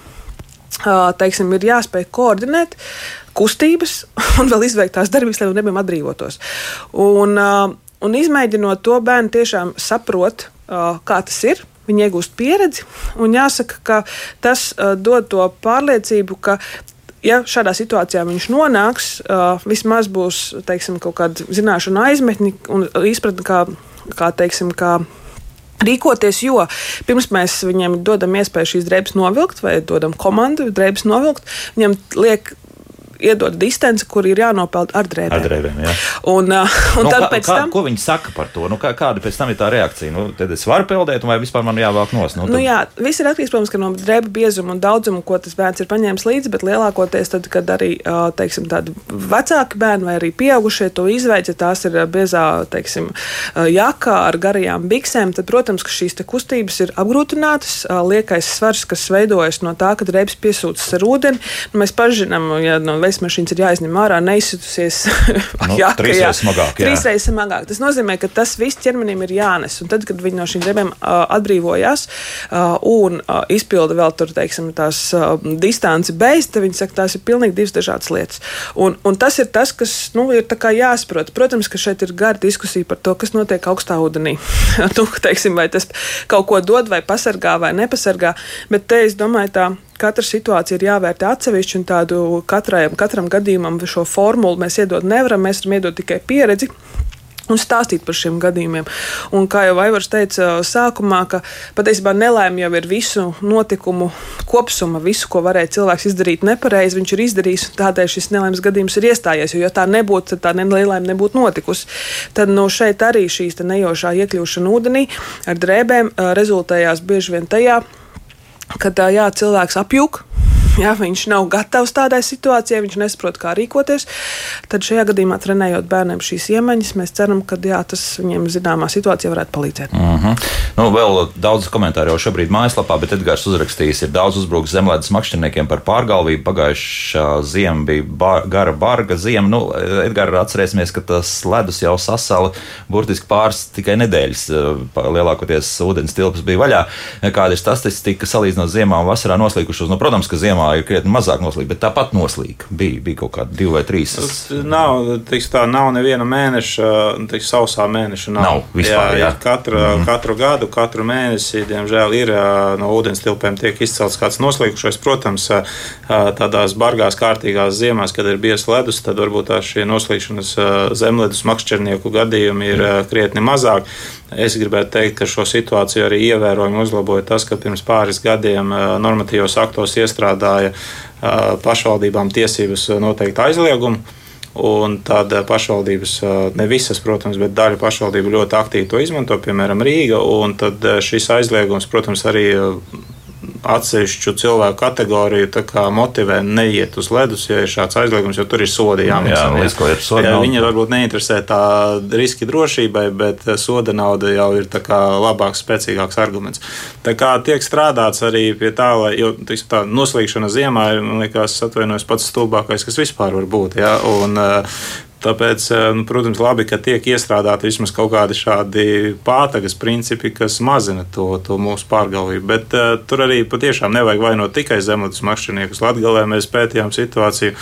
teiksim, ir jāspēj koordinēt kustības (laughs) un vēl izveikt tās darbības, lai no nebiem atbrīvotos. Un, un izmēģinot to, bērni tiešām saprot, kā tas ir. Viņi iegūst pieredzi, un jāsaka, ka tas dod to pārliecību, ka ja šādā situācijā viņš nonāks, uh, vismaz būs teiksim, kaut kāda zināšana aizmetņa un izpratne, kā, kā, teiksim, kā rīkoties, jo pirms mēs viņiem dodam iespēju šīs drēbes novilkt vai dodam komandu drēbes novilkt, viņam liek iedod distanci, kur ir jānopeld ar drēbēm. Ar drēbēm jā. un, uh, un nu, tad kā, pēc kā, tam. Ko viņi saka par to? Nu, kā, kāda pēc tam ir tā reakcija? Nu, tad es varu peldēt, vai vispār man jāvāk nos? Nu, Nu, jā, viss ir atkarīgs protams, no drēbju biezuma un daudzuma, ko tas bērns ir paņēmis līdzi. Bet lielākoties, tad, kad arī teiksim, tādi vecāki bērni vai arī pieaugušie to izveids, ja tās ir biezā teiksim, jaka ar garajām biksēm, tad, protams, ka šīs kustības ir apgrūtinātas. Liekais svars, kas veidojas no tā, ka drēbes piesūcas ar ūdeni. Nu, mēs paši zinām, ja no veismas mašīnas ir jāizņem ārā, neizsitusies (laughs) Nu, (laughs) jā. reizes smagāk, jā. Trīs reizes smagāk. Tas nozīmē, ka tas viss ķermenim ir jānes. Un tad, kad viņi no šīm drēbēm uh, atbrīvojas uh, un uh, izpilda vēl tur, teiksim, tās uh, distanci bez, tad viņi saka, tās ir pilnīgi divas dažādas lietas. Un, un tas ir tas, kas nu, ir jāsaprot. Protams, ka šeit ir gara diskusija par to, kas notiek augstā ūdenī. (laughs) nu, teiksim, vai tas kaut ko dod, vai pasargā, vai nepasargā. Bet te es domāju, tā katra situācija ir jāvērtē atsevišķi, un tādu katrai, katram gadījumam šo formulu mēs iedot nevaram. Mēs varam iedot tikai pieredzi. Un stāstīt par šiem gadījumiem. Un, kā jau Aivars teica sākumā, ka patiesībā nelaime jau ir visu notikumu kopsuma, visu, ko varēja cilvēks izdarīt nepareizi, viņš ir izdarījis, un tādēļ šis nelaimes gadījums ir iestājies. Jo, ja tā nebūtu, tad tā nelaime nebūtu notikusi. Tad no šeit arī šīs nejošā iekļūšana ūdenī ar drēbēm rezultējās bieži vien tajā, kad jā, cilvēks apjūk. (laughs) Ja viņš nav gatavs tādai situācijai, viņš nesaprot, kā rīkoties. Tad šajā gadījumā, trenējot bērniem šīs iemaņas, mēs ceram, ka jā, tas viņiem zināmā situācijā varētu palīdzēt. Mm -hmm. nu, vēl daudz komentāru jau šobrīd mājaslapā, bet Edgars uzrakstījis, ir daudz uzbrukts zemlētas makšķerniekiem par pārgalvību. Pagājušā ziema bija bar, gara, barga ziema. Nu, Edgars, atcerēsimies, ka tas ledus jau sasala burtiski pāris tikai nedēļas. Lielākoties ūdens tilps bija vaļā. Kāda ir statistika salīdzinot ziemā un vasarā noslīkušos? Nu, protams, ka ziemā ir krietni mazāk noslīga, bet tāpat noslīga. Bija, bija kaut kādi divi vai trīs. Tas nav, tiks, tā nav neviena mēneša, tiks, sausā mēneša. Nav, nav vispār, jā, jā. Katru, mm. katru gadu, katru mēnesi, diemžēl, ir no ūdens tilpēm tiek izcelts kāds noslīkušais. Protams, tādās bargās, kārtīgās ziemās, kad ir biezs ledus, tad varbūt tās šie noslīkšanas zemledus makšķernieku gadījumi ir krietni mazāk. Es gribētu teikt, ka šo situāciju arī ievērojami uzlaboja tas, ka pirms pāris gadiem normatīvos aktos iestrādāja pašvaldībām tiesības noteikt aizliegumu. Un tad pašvaldības, ne visas, protams, bet daļa pašvaldību ļoti aktīvi to izmanto, piemēram, Rīga. Tad šis aizliegums, protams, arī atsevišķu cilvēku kategoriju motivē neiet uz ledus, ja ir šāds aizliegums, jo tur ir sodi jāmaksā. Jā, jā. Jā, viņi varbūt neinteresē tā riski drošībai, bet soda nauda jau ir labāks, spēcīgāks arguments. Tā kā tiek strādāts arī pie tā, lai, jo tiksim, tā noslīgšana ziemā ir, man liekas, atvainojos pats stulbākais, kas vispār var būt. Ja? Un, Tāpēc, nu, protams, labi, ka tiek iestrādāti vismaz kaut kādi šādi pātagas principi, kas mazina to, to mūsu pārgalvību. Bet uh, tur arī patiešām nevajag vainot tikai zemlētas makšķerniekus. Latvijā mēs pētījām situāciju.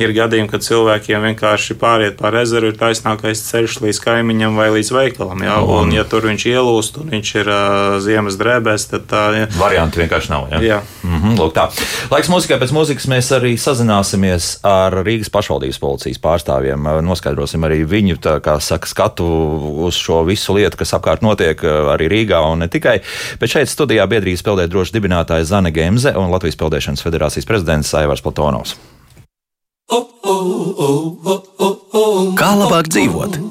Ir gadījumi, kad cilvēkiem vienkārši pāriet pāri ezeru, ir taisnākais ceļš līdz kaimiņam vai līdz veikalam. Jā, un, ja tur viņš ielūst un viņš ir uh, ziemas drēbēs, tad tā ir. Varianti vienkārši nav. Jā, jā. Mm -hmm, lūk, tā. Laiks mūzikai pēc mūzikas mēs arī sazināsimies ar Rīgas pašvaldības policijas pārstāvjiem. Noskaidrosim arī viņu saka, skatu uz šo visu lietu, kas apkārt notiek arī Rīgā un ne tikai. Bet šeit studijā biedrības peldēt droši dibinātāja Zane Gemze un Latvijas Peldēšanas federācijas prezidents Aivars Platonovs. Kā labāk dzīvot?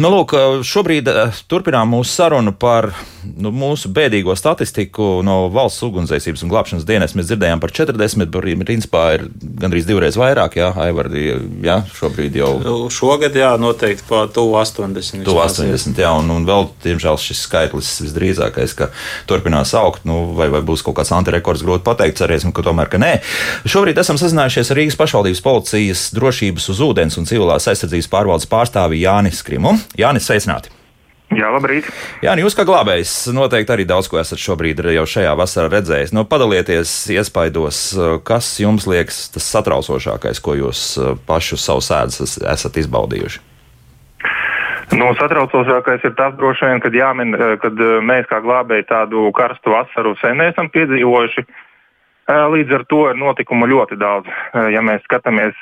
Nu, lūk, šobrīd turpinām mūsu sarunu par nu, mūsu bēdīgo statistiku no valsts ugunsdzēsības un glābšanas dienas. Mēs dzirdējām par 40, bet principā ir gandrīz divreiz vairāk. Jā, Aivar, jā šobrīd jau. Šogad, jā, noteikti pa tuvu 80. Tuvu 80, jā, un, un vēl, diemžēl, šis skaitlis visdrīzākais, ka turpinās augt, nu, vai, vai būs kaut kāds antirekords, grūti pateikt, cerēsim, ka tomēr, ka nē. Šobrīd esam sazinājušies ar Rīgas pašvaldības policijas drošības uz ūdens un civilās aizsardzības pārvaldes pārstāvi Jānis Krimu. Jānis, sveicināti! Jā, labrīt. Jā, nu jūs kā glābējs noteikti arī daudz ko esat šobrīd jau šajā vasarā redzējis. Nu, padalieties iespaidos, kas jums liekas tas satraucošākais, ko jūs paši uz savu sēdes esat izbaudījuši. Nu, satraucošākais ir tas, droši vien, kad jāmin, kad mēs kā glābēji tādu karstu vasaru sen esam piedzīvojuši. Līdz ar to ir notikumu ļoti daudz. Ja mēs skatāmies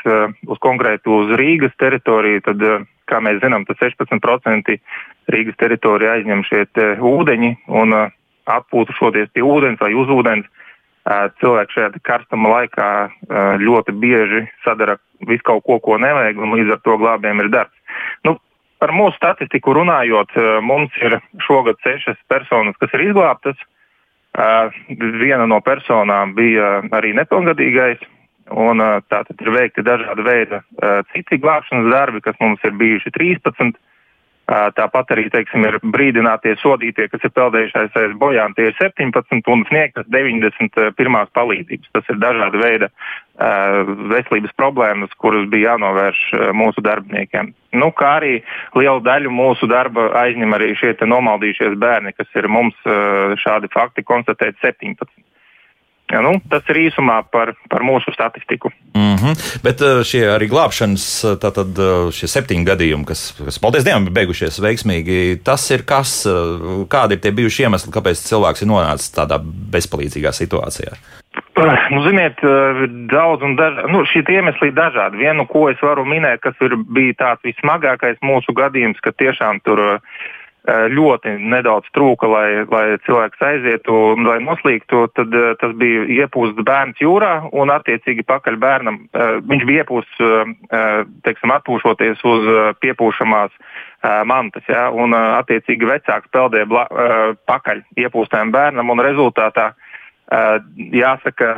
uz konkrētu uz Rīgas teritoriju, tad, kā mēs zinām, tad 16% Rīgas teritorija aizņem šie ūdeņi un atpūtušoties pie ūdens vai uz ūdens. Cilvēki šajā karstuma laikā ļoti bieži sadara visu kaut ko, ko nevajag, un līdz ar to glābējiem ir darbs. Nu, par mūsu statistiku runājot, mums ir šogad sešas personas, kas ir izglābtas. Viena no personām bija arī nepilngadīgais, un tātad ir veikti dažādi veidi citi glābšanas darbi, kas mums ir bijuši 13. Tāpat arī teiksim, ir brīdinātie sodītie, kas ir peldējušies aiz bojām, tie ir 17 un sniegtas 90 pirmās palīdzības. Tas ir dažādi veidi veselības problēmas, kuras bija jānovērš mūsu darbiniekiem. Nu, kā arī lielu daļu mūsu darba aizņem arī šie nomaldījušies bērni, kas ir mums šādi fakti konstatēti 17. Ja, nu, tas ir īsumā par, par mūsu statistiku. Mm -hmm. Bet eh, šie arī glābšanas, eh, tātad eh, šie septiņi gadījumi, kas, kas paldies Dievam, ir beigušies veiksmīgi, tas ir kas, kādi ir tie bijuši iemesli, kāpēc cilvēks ir nonācis tādā bezpalīdzīgā situācijā? Nu, ziniet, daudz un dažādi. Nu, šie iemesli ir dažādi. Vienu, ko es varu minēt, kas ir, bija tāds vismagākais mūsu gadījums, ka tiešām tur uh, ļoti nedaudz trūka, lai, lai cilvēks aizietu lai noslīgtu, tad tas bija iepūsts bērns jūrā un attiecīgi pakaļ bērnam. Viņš bija iepūsts, teiksim, atpūšoties uz piepūšamās mantas, ja, un attiecīgi vecāks peldēja bla, pakaļ iepūstējiem bērnam un rezultātā jāsaka,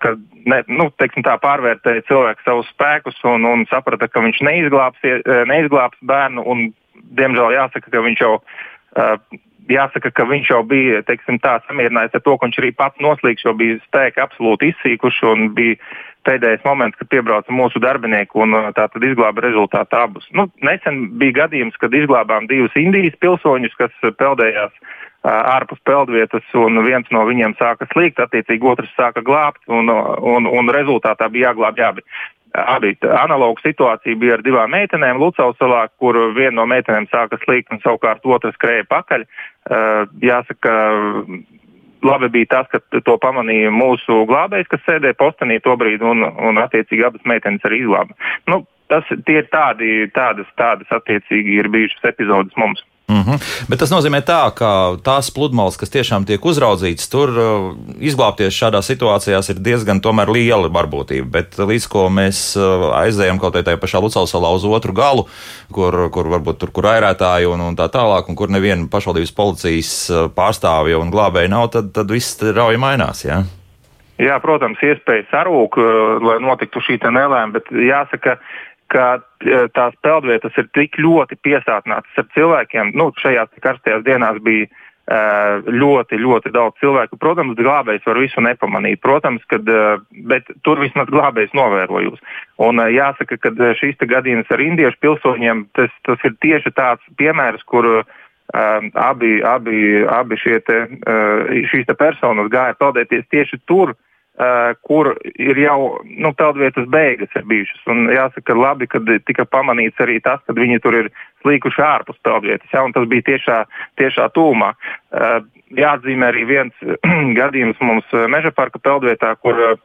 ka ne, nu, tā pārvērtēja cilvēks savus spēkus un, un saprata, ka viņš neizglābs, neizglābs bērnu un diemžēl jāsaka, ka viņš jau. Uh, Jāsaka, ka viņš jau bija teiksim, tā samierinājies ar to, ka viņš arī pats noslīgs, jo bija spēki absolūti izsīkuši un bija pēdējais moments, kad piebrauca mūsu darbinieki un tā tad izglāba rezultātu abus. Nu, nesen bija gadījums, kad izglābām divus Indijas pilsoņus, kas peldējās uh, ārpus peldvietas, un viens no viņiem sāka slīgt, attiecīgi otrs sāka glābt, un, un, un rezultātā bija jāglābj abi. Abi analoga situācija bija ar divām meitenēm Lucausalā, kur viena no meitenēm sāka slīgt un savukārt otra skrēja pakaļ. Uh, jāsaka, labi bija tas, ka to pamanīja mūsu glābējs, kas sēdēja postenī to brīdi un, un attiecīgi abas meitenes arī izglāba. Nu, tas tie ir tādi, tādas, tādas attiecīgi ir bijušas epizodes mums. Mm -hmm. Bet tas nozīmē, tā, ka tās pludmales, kas tiešām tiek uzraudzītas, tur uh, izglābties šādā situācijā ir diezgan liela varbūtība. Bet līdz ko mēs uh, aizējām kaut kādā pašā Lucāla salā uz otru galu, kur, kur varbūt tur kur airētāji un, un tā tālāk, un kur neviena pašvaldības policijas uh, pārstāvja un glābēji nav, tad, tad viss rauji mainās. Ja? Jā, protams, iespējas arūk, lai notiktu šī nelēma, bet jāsaka, ka e, tās peldvietas ir tik ļoti piesātinātas ar cilvēkiem. Nu, šajās karstajās dienās bija uh, ļoti, ļoti daudz cilvēku. Protams, glābējs var visu nepamanīt. Protams, kad, uh, bet tur vismaz glābējs novērojos. Un uh, jāsaka, ka šīs gadījums ar indiešu pilsoņiem, tas, tas ir tieši tāds piemērs, kur uh, abi, abi, abi šie te, uh, šīs te personas gāja peldēties tieši tur, Uh, kur ir jau nu, peldvietas beigas ir bijušas. Un jāsaka, labi, ka tika pamanīts arī tas, ka viņi tur ir slīkuši ārpus peldvietas, ja, un tas bija tiešā, tiešā tūmā. Uh, jāatzīmē arī viens (clears throat) gadījums mums meža parka peldvietā, kur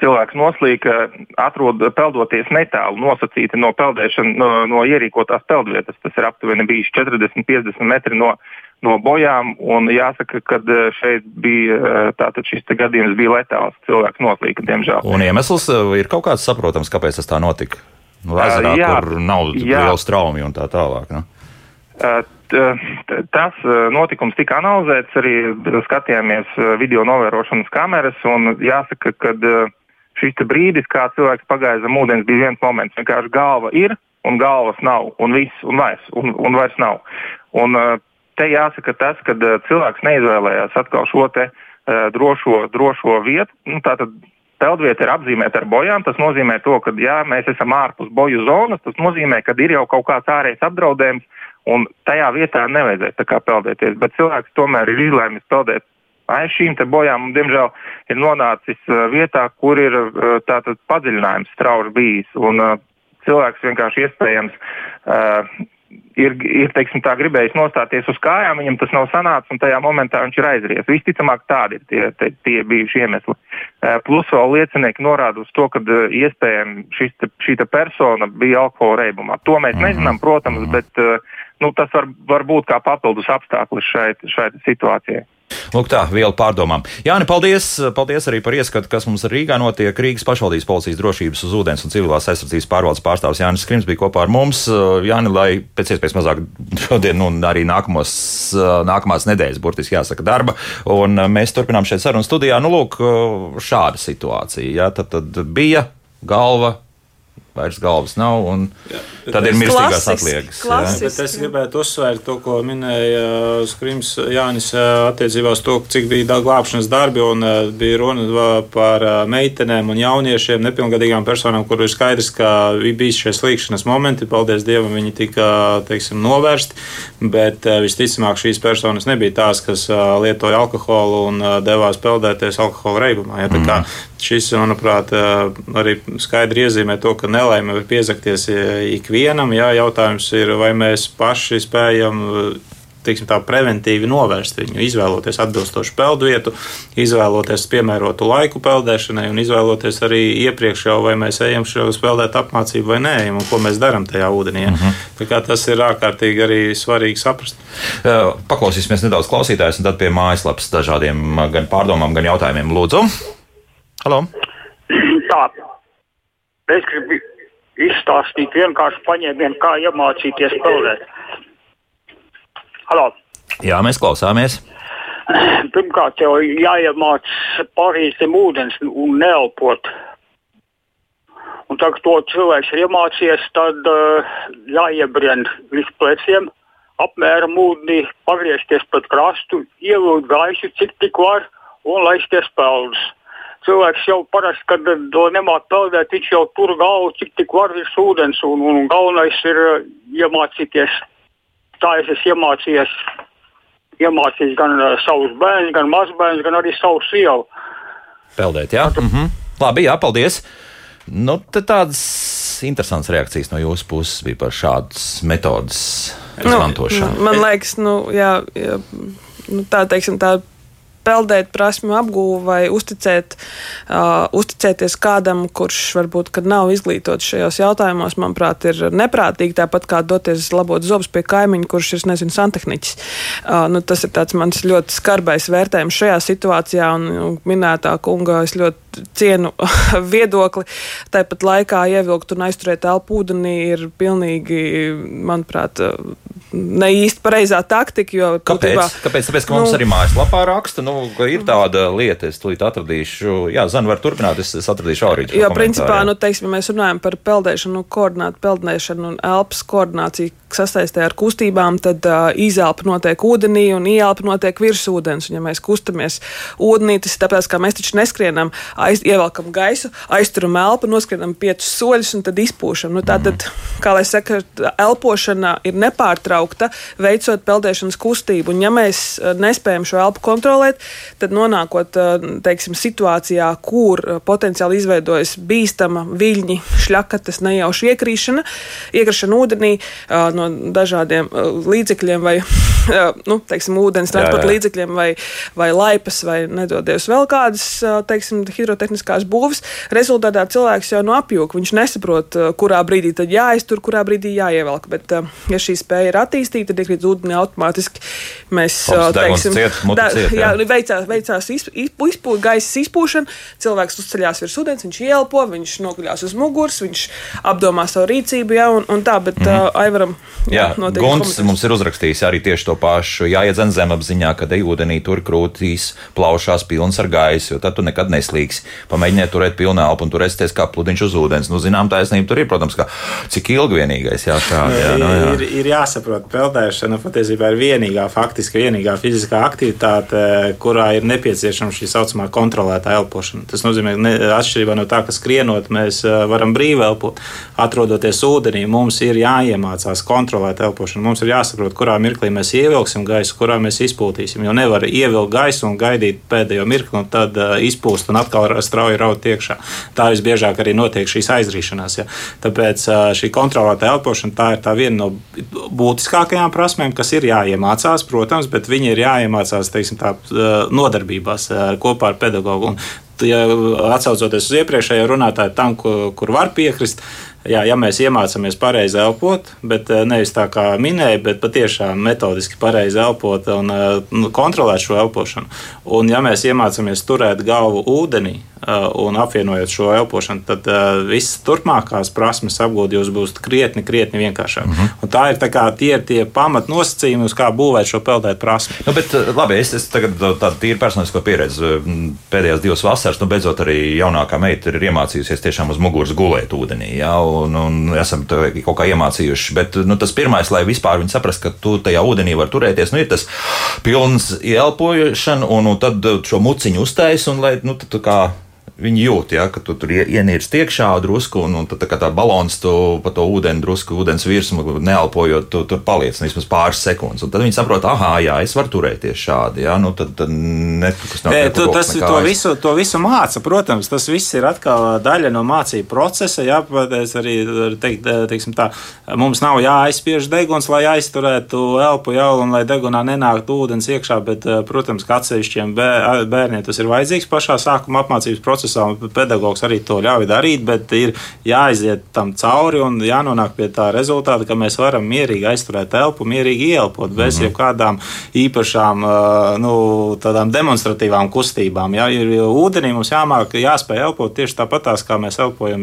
cilvēks noslīka, atrod, peldoties netālu nosacīti no, no, no ierīkotās peldvietas. Tas ir aptuveni bijis 40-50 metri no no bojām. Jāsaka, ka eh, šeit bija eh, tātad šis gadījums bija letāls. Cilvēks noslīka, diemžēl. Un iemesls eh, ir kaut kāds saprotams, kāpēc tas tā notika. Nu, ezerā, jā, kur nav liela straumi un tā tālāk. Nu? Tas notikums tika analizēts, arī skatījāmies video novērošanas kameras. Jāsaka, ka šis brīdis, kā cilvēks pagāja zem ūdens, bija viens moments. Vienkārši galva ir un galvas nav, un viss, un vairs, un, un vairs nav. Un, te jāsaka tas, ka uh, cilvēks neizvēlējās atkal šo te, uh, drošo, drošo vietu. Nu, tātad peldvieta ir apzīmēta ar bojām. Tas nozīmē, to, ka ja mēs esam ārpus boju zonas, tas nozīmē, ka ir jau kaut kāds ārējs apdraudējums, un tajā vietā nevajadzēs peldēties. Bet cilvēks tomēr ir izlēmis peldēt aiz šīm bojām, un diemžēl ir nonācis uh, vietā, kur ir tātad padziļinājums strauji bijis. Un, cilvēks vienkārši iespējams uh, ir, ir teiksim, tā, gribējis nostāties uz kājām, viņam tas nav sanācis, un tajā momentā viņš ir aizries. Visticamāk, tādi ir tie, tie, tie bijuši iemesli. Plus vēl liecinieki norāda uz to, ka iespējams šī persona bija alkohola reibumā. To mēs -hmm. nezinām, protams, bet uh, nu, tas var, var būt kā papildus apstākļus šai, šai situācijai. Lūk, tā, viela pārdomām. Jāni, paldies, paldies arī par ieskatu, kas mums Rīgā notiek. Rīgas pašvaldības policijas drošības uz ūdens un civilās aizsardzības pārvaldes pārstāvs Jānis Skrims bija kopā ar mums. Jāni, lai pēc iespējas mazāk šodien un arī nākamos, nākamās nedēļas, burtiski jāsaka, darba. Un mēs turpinām šeit sarunu studijā. Nu, lūk, šāda situācija. Jā, tad, tad bija galva vairs galvas nav, un jā, tad ir mirstīgās atliekas. Bet es gribētu uzsvērt to, ko minēja uh, Skrims Jānis uh, attiecībā uz to, cik bija glābšanas darbi, un uh, bija runa par meitenēm un jauniešiem, nepilngadīgām personām, kur ir skaidrs, ka bija bijis šie slīkšanas momenti, paldies Dievam, viņi tika, teiksim, novērsti, bet visticamāk šīs personas nebija tās, kas lietoja alkoholu un devās peldēties alkohola reibumā. Ja. Šis, manuprāt, arī skaidri iezīmē to, ka nelaime var piezakties ikvienam. Jā, jautājums ir, vai mēs paši spējam teiksim, tā, preventīvi novērst viņu, izvēloties atbilstošu peldu vietu, izvēloties piemērotu laiku peldēšanai un izvēloties arī iepriekš jau, vai mēs ejam šo peldēt apmācību vai nē, un ko mēs darām tajā ūdenī. Uh mhm. -huh. Tas ir ārkārtīgi arī svarīgi saprast. Paklausīsimies nedaudz klausītājus, un tad pie mājaslapas dažādiem gan pārdomām, gan jautājumiem. Lūdzu! Halo! Tā, es gribu izstāstīt vienkārši paņēmienu, kā iemācīties peldēt. Halo! Jā, mēs klausāmies. Pirmkārt, jau jāiemācās pārējiem zem ūdens un neelpot. Un tagad to cilvēks ir iemācījies, tad uh, jāiebrien līdz pleciem, apmēram ūdenī, pagriezties pret krastu, ielūt gaisu, cik tik var, un laisties peldus cilvēks jau parasti, kad to nemāķi peldēt, viņš jau tur galvu, cik tik var virs ūdens. Un, un galvenais ir uh, iemācīties. Tā es esmu iemācījies. Iemācījis gan uh, savus bērnus, gan mazbērnus, gan arī savu sievu. Peldēt, jā. Mm -hmm. Labi, jā, paldies. Nu, tādas interesantas reakcijas no jūsu puses bija par šādas metodas nu, izmantošanu. Nu, man liekas, nu, jā, jā, nu, tā, teiksim, tā peldēt prasmu apgūvu vai uzticēt, uh, uzticēties kādam, kurš varbūt nav izglītots šajos jautājumos, manuprāt, ir neprātīgi. Tāpat kā doties labot zobus pie kaimiņa, kurš ir, nezinu, santehniķis. Uh, nu, tas ir mans ļoti skarbais vērtējums šajā situācijā, un, un minētā kunga es ļoti cienu (laughs) viedokli. Tāpat laikā ievilkt un aizturēt elpu ūdenī ir pilnīgi, manuprāt, ne īsti pareizā taktika. Jo, Kāpēc? Būtībā, Kāpēc? Tāpēc, ka mums nu, arī mājaslapā raksta, nu, ka ir tāda lieta, es tulīt atradīšu, jā, Zana var turpināt, es, es atradīšu arī. Jo, principā, nu, teiksim, mēs runājam par peldēšanu, nu, koordinātu peldēšanu un elpas koordināciju sasaistē ar kustībām, tad uh, izelpa notiek ūdenī un ieelpa notiek virs ūdens. Un, ja mēs kustamies ūdenī, tas ir tāpēc, ka mēs taču neskrienam, aiz, ievelkam gaisu, aizturam elpu, noskrienam piecus soļus un tad izpūšam. Nu, tā tad, kā lai saka, elpošana ir nepārtraukta pārtraukta, veicot peldēšanas kustību. Un, ja mēs nespējam šo elpu kontrolēt, tad nonākot teiksim, situācijā, kur potenciāli izveidojas bīstama viļņi, šļakatas, nejauša iekrīšana, iekrišana ūdenī no dažādiem līdzekļiem vai (laughs) nu, teiksim, ūdens transporta līdzekļiem vai, vai laipas vai nedodies vēl kādas teiksim, hidrotehniskās būvas. Rezultātā cilvēks jau no apjūka. Viņš nesaprot, kurā brīdī tad jāiztur, kurā brīdī jāievelk. Bet, ja šī spēja ir attīstīta, tad iekrīt ūdenī automātiski. Mēs teiksim, ciet, da, ciet, jā. Jā, veicās, veicās izpū, gaisa izpūšana, cilvēks uzceļās virs ūdens, viņš ielpo, viņš noguļās uz muguras, viņš apdomā savu rīcību, jā, un, un tā, bet mm. uh, Aivaram, jā, jā Gunts mums ir uzrakstījis arī tieši to pašu, jāiedzen zemapziņā, ka ejūdenī tur krūtīs plaušās pilns ar gaisu, jo tad tu nekad neslīgs. Pamēģiniet turēt pilnu elpu un turēsties kā pludiņš uz ūdens. Nu, zinām, taisnība tur ir, protams, ka cik ilgi vienīgais jāšādi. Jā, nu, jā. Ir, ir jāsaprot, saprot, peldēšana patiesībā ir vienīgā, faktiski vienīgā fiziskā aktivitāte, kurā ir nepieciešama šī saucamā kontrolētā elpošana. Tas nozīmē, ka atšķirībā no tā, ka skrienot, mēs eh, varam brīvi elpot, atrodoties ūdenī, mums ir jāiemācās kontrolēt elpošanu. Mums ir jāsaprot, kurā mirklī mēs ievilksim gaisu, kurā mēs izpūtīsim. Jo nevar ievilkt gaisu un gaidīt pēdējo mirkli, un tad uh, izpūst un atkal strauji raut iekšā. Tā visbiežāk arī notiek šīs aizrīšanās. Ja. Tāpēc uh, šī kontrolēta elpošana tā ir tā viena no būtiskākajām prasmēm, kas ir jāiemācās, protams, bet viņi ir jāiemācās teiksim, tā, nodarbībās kopā ar pedagogu. Un, ja atcaucoties uz iepriekšējo runātāju, tam, kur, kur var piekrist, jā, ja mēs iemācāmies pareizi elpot, bet nevis tā kā minēja, bet patiešām metodiski pareizi elpot un nu, kontrolēt šo elpošanu. Un ja mēs iemācāmies turēt galvu ūdenī, un apvienojot šo elpošanu, tad visas turpmākās prasmes apgūt jūs būs krietni, krietni vienkāršāk. Mm -hmm. Un tā ir tā kā, tie, tie pamatnosacījumi, uz kā būvēt šo peldēt prasmi. Nu, bet, labi, es, es tagad tādu tīru personisko pieredzi. Pēdējās divas vasaras, nu, beidzot, arī jaunākā meita ir iemācījusies tiešām uz muguras gulēt ūdenī. Ja, un, un esam kaut kā iemācījuši. Bet nu, tas pirmais, lai vispār viņi saprastu, ka tu tajā ūdenī var turēties, nu, ir tas pilns ielpošana, un, un tad šo muciņu uztais, un lai nu, tu kā viņi jūt, ja, ka tu tur ienīrst iekšā drusku, un, un tad tā, tā balons tu pa to ūdeni, drusku ūdens virsmu neelpojot, tu tur paliec vismaz pāris sekundes. Un tad viņi saprot, ah, jā, es varu turēties šādi. Ja, nu, tad, tad nekas nav ne, tu, tas, to, visu, to visu māca, protams, tas viss ir atkal daļa no mācību procesa. Jā, es arī teikt, teiksim tā, mums nav jāaizspiež deguns, lai aizturētu elpu jau un lai degunā nenāktu ūdens iekšā, bet, protams, ka atsevišķiem bērniem tas ir vajadzīgs pašā sākuma apmācības procesā procesā, un pedagogs arī to ļauj darīt, bet ir jāiziet tam cauri un jānonāk pie tā rezultāta, ka mēs varam mierīgi aizturēt elpu, mierīgi ieelpot bez mm -hmm. jebkādām īpašām nu, demonstratīvām kustībām. Ja? Ir ūdenī mums jāmāk, jāspēj elpot tieši tāpatās, kā mēs elpojam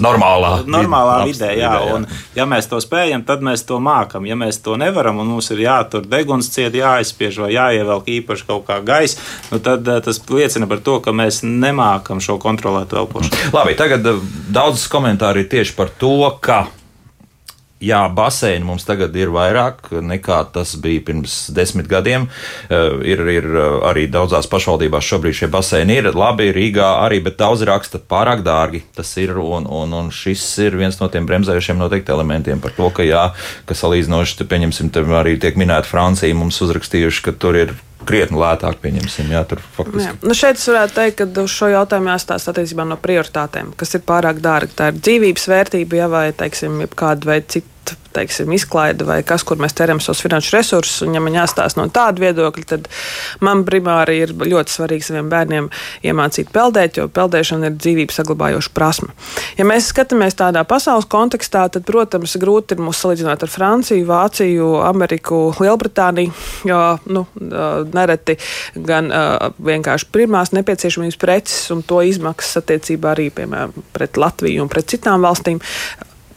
normālā, normālā vidē. Jā, vidē jā. Un, ja mēs to spējam, tad mēs to mākam. Ja mēs to nevaram un mums ir jātur deguns ciet, jāizspiež vai jāievelk īpaši kaut kā gaisa, nu tad tas liecina par to, ka mēs nemākam šo kontrolēt elpošanu. (laughs) Labi, tagad eh, daudz komentāru ir tieši par to, ka Jā, baseini mums tagad ir vairāk nekā tas bija pirms desmit gadiem. Uh, ir, ir eh, arī daudzās pašvaldībās šobrīd šie baseini ir labi, Rīgā arī, bet daudz raksta pārāk dārgi. Tas ir, un, un, un šis ir viens no tiem bremzējušiem noteikti elementiem par to, ka, jā, ka salīdzinoši, pieņemsim, arī tiek minēta Francija, mums uzrakstījuši, ka tur ir krietni lētāk, pieņemsim. Jā, tur faktiski. Jā. Nu šeit es varētu teikt, ka uz šo jautājumu jāstāsta attiecībā no prioritātēm, kas ir pārāk dārgi. Tā ir dzīvības vērtība, ja vai, teiksim, kāda veida cita teiksim, izklaide vai kas, kur mēs terējam savus finanšu resursus. Un, ja man jāstāsta no tāda viedokļa, tad man primāri ir ļoti svarīgi saviem bērniem iemācīt peldēt, jo peldēšana ir dzīvības saglabājoša prasme. Ja mēs skatāmies tādā pasaules kontekstā, tad, protams, grūti ir mūs salīdzināt ar Franciju, Vāciju, Ameriku, Lielbritāniju, jo nu, nereti gan vienkārši pirmās nepieciešamības preces un to izmaksas attiecībā arī piemēram pret Latviju un pret citām valstīm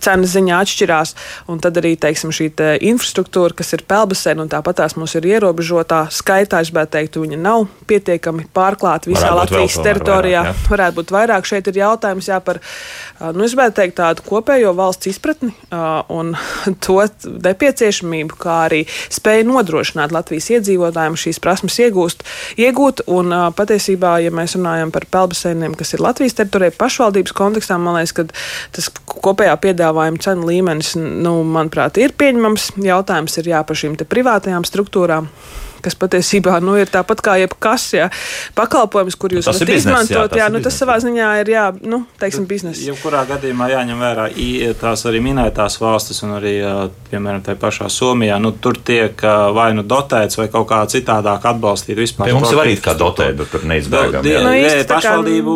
cenas ziņā atšķirās. Un tad arī teiksim, šī te infrastruktūra, kas ir pelbasēna, un tāpat tās mums ir ierobežotā skaitā, es gribētu teikt, viņa nav pietiekami pārklāta visā varētu Latvijas teritorijā. Vairāk, ja? Varētu būt vairāk. Šeit ir jautājums jā, par, nu, teikt, tādu kopējo valsts izpratni un (laughs) to nepieciešamību, kā arī spēju nodrošināt Latvijas iedzīvotājiem šīs prasmes iegūst, iegūt. Un patiesībā, ja mēs runājam par pelbasēniem, kas ir Latvijas teritorijā, pašvaldības kontekstā, man liekas, ka tas kopējā piedāvājuma piedāvājuma cenu līmenis, nu, manuprāt, ir pieņemams. Jautājums ir jā par šīm privātajām struktūrām kas patiesībā nu, ir tāpat kā jebkas, jā, pakalpojums, kur jūs varat izmantot. Jā, jā nu, tas savā ziņā ir, jā, nu, teiksim, biznesa. Jebkurā gadījumā jāņem vērā tās arī minētās valstis un arī, piemēram, tā pašā Somijā, nu, tur tiek vai nu dotēts vai kaut kā citādāk atbalstīt vispār. Pie mums ir arī kā dotēt, bet tur neizbēgam. Jā, nu, jā, pašvaldību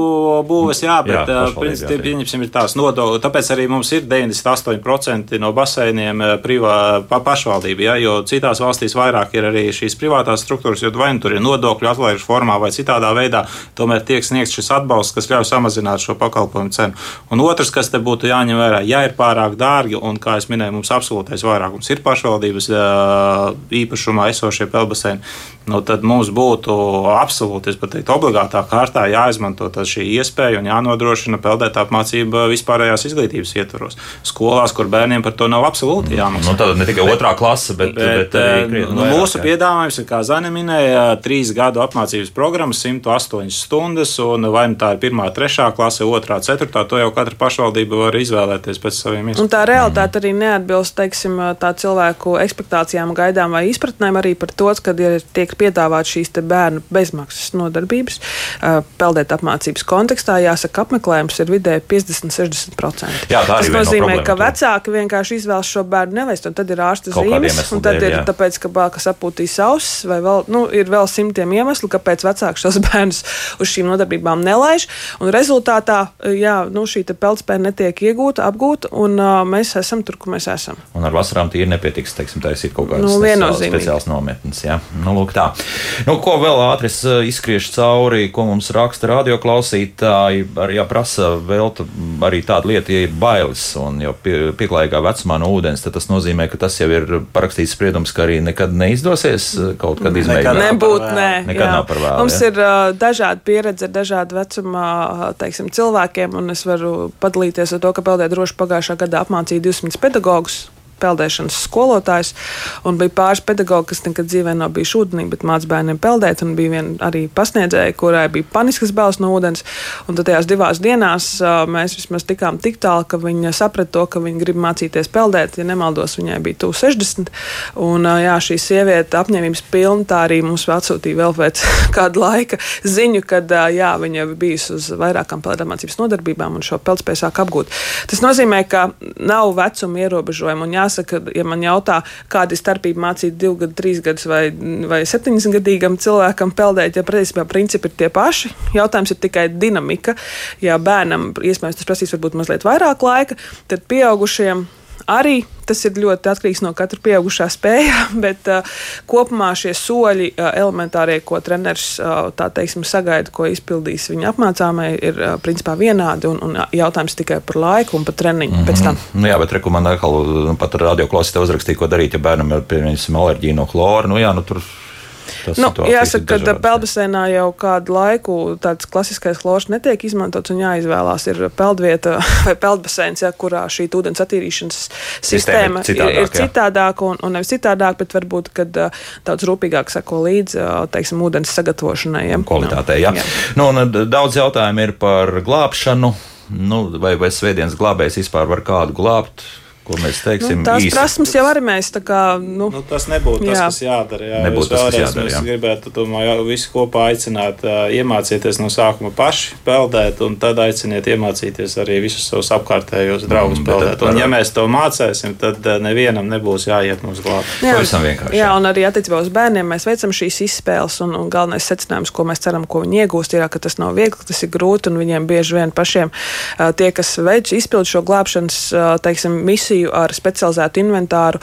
būves, jā, bet principā pieņemsim ir tās nodokļi. Tāpēc arī mums ir 98% no baseiniem privā pa, pašvaldība, jā, jo citās valstīs vairāk ir arī šīs privātās privātās struktūras, jo vai nu tur ir nodokļu atlaižu formā vai citādā veidā, tomēr tiek sniegts šis atbalsts, kas ļauj samazināt šo pakalpojumu cenu. Un otrs, kas te būtu jāņem vērā, ja ir pārāk dārgi, un kā jau minēju, mums absolūtais vairākums ir pašvaldības īpašumā esošie pelbaseini, nu, tad mums būtu absolūti, teiktu, obligātā kārtā jāizmanto šī iespēja un jānodrošina peldēt apmācība vispārējās izglītības ietvaros. Skolās, kur bērniem par to nav absolūti jāmaksā. Nu, tad ne tikai otrā klase, bet, bet, bet arī nu, mūsu piedāvājums ir, kā Zane minēja, trīs gadu apmācības programma, 108 stundas, un vai nu tā ir pirmā, trešā klase, otrā, ceturtā, to jau katra pašvaldība var izvēlēties pēc saviem iespējām. Tā realitāte arī neatbilst, teiksim, tā cilvēku ekspektācijām, gaidām vai izpratnēm arī par to, ka ja tiek tiek piedāvāt šīs bērnu bezmaksas nodarbības. Peldēt apmācības kontekstā, jāsaka, apmeklējums ir vidēji 50-60%. Jā, Tas nozīmē, no ka vecāki vienkārši izvēlas šo bērnu nevest, un tad ir ārsta zīmes, un tad ir jā. tāpēc, ka bērns sapūtīs ausis, vai vēl, nu, ir vēl simtiem iemeslu, kāpēc vecāki šos (laughs) bērnus uz šīm nodarbībām nelaiž. Un rezultātā jā, nu, šī peldspēja netiek iegūta, apgūta, un uh, mēs esam tur, kur mēs esam. Un ar vasarām tīri nepietiks, teiksim, taisīt kaut kādas Nu, speciālas nometnes. Jā. Nu, lūk, tā. Nu, ko vēl ātri es, uh, izskriešu cauri, ko mums raksta radioklausītāji, arī jāprasa vēl arī tāda lieta, ja ir bailes un jau pie, pieklājīgā vecumā no ūdens, tad tas nozīmē, ka tas jau ir parakstīts spriedums, ka arī nekad neizdosies uh, kaut kad Nekad izmēģināt. nav Nebūt, nē. Nekad jā. nav par vēlu, Mums jā. ir uh, dažāda pieredze ar dažādu vecumā teiksim, cilvēkiem, un es varu padalīties ar to, ka Peldē droši pagājušā gadā apmācīja 200 pedagogus. Peldēšanas skolotājs, un bija pāris pedagoģi, kas nekad dzīvē nav bijuši ūdenī, bet mācīja bērniem peldēt. Un bija viena arī pasniedzēja, kurai bija paniskas bailes no ūdens. Un tad tajās divās dienās mēs vismaz tikām tik tālu, ka viņa saprata to, ka viņa grib mācīties peldēt. Ja nemaldos, viņai bija tuvu 60. Un jā, šī sieviete apņēmības pilna tā arī mums atsūtīja vēl pēc (laughs) kāda laika ziņu, kad jā, viņa bijusi uz vairākām peldamācības nodarbībām un šo peldspēju sāk apgūt. Tas nozīmē, ka nav vecuma ierobežojuma. Un jāsaka, ja man jautā, kāda ir starpība mācīt divu gadu, trīs gadus vai, vai 70 gadīgam cilvēkam peldēt, ja patiesībā principi ir tie paši. Jautājums ir tikai dinamika. Ja bērnam iespējams tas prasīs varbūt mazliet vairāk laika, tad pieaugušiem arī tas ir ļoti atkarīgs no katra pieaugušā spēja, (laughs) bet uh, kopumā šie soļi, uh, elementārie, ko treneris uh, tā teiksim, sagaida, ko izpildīs viņa apmācāmai, ir uh, principā vienādi. Un, un jautājums tikai par laiku un par treniņu mm -hmm. pēc tam. Nu, jā, bet rekomendācija atkal nu, pat radioklausītājai uzrakstīja, ko darīt, ja bērnam ir piemēram alerģija no chlora. Nu, jā, nu, tur Nu, jāsaka, ka peldbasseinā jau kādu laiku tāds klasiskais chlors netiek izmantots un jāizvēlās ir peldvieta (laughs) vai peldbaseins, ja, kurā šī ūdens attīrīšanas Sistēma ir sistēma ir, ir, ir citādāka, citādāka un, un nevis citādāka, bet varbūt, kad uh, daudz rūpīgāk sako līdzi, uh, teiksim, ūdens sagatavošanai. Ja. kvalitātei. Jā. Jā. Nu, un, d- daudz jautājumu ir par glābšanu. Nu, vai, vai svētdienas glābējs vispār var kādu glābt? Ko mēs teiksim? Nu, tās īsi? prasmes jau arī mēs tā kā. Nu, Nu, tas nebūtu tas, Jā. kas jādara. Jā. Nebūtu tas, kas jādara, mēs jā. gribētu tomēr jau visu kopā aicināt, iemācīties no sākuma paši peldēt, un tad aiciniet iemācīties arī visus savus apkārtējos draugus bet peldēt. tad Un, ja mēs to mācīsim, tad nevienam nebūs jāiet mums glābt. Pavisam vienkārši, jā. Jā, un arī attiecībā uz bērniem mēs veicam šīs izspēles. Un, un galvenais secinājums, ko mēs ceram, ko viņi iegūst, ir, ka tas nav viegli, tas ir grūti. Un viņiem bieži vien pašiem tie, kas veic izpildu šo glābšanas teiksim, misiju ar specializētu inventāru,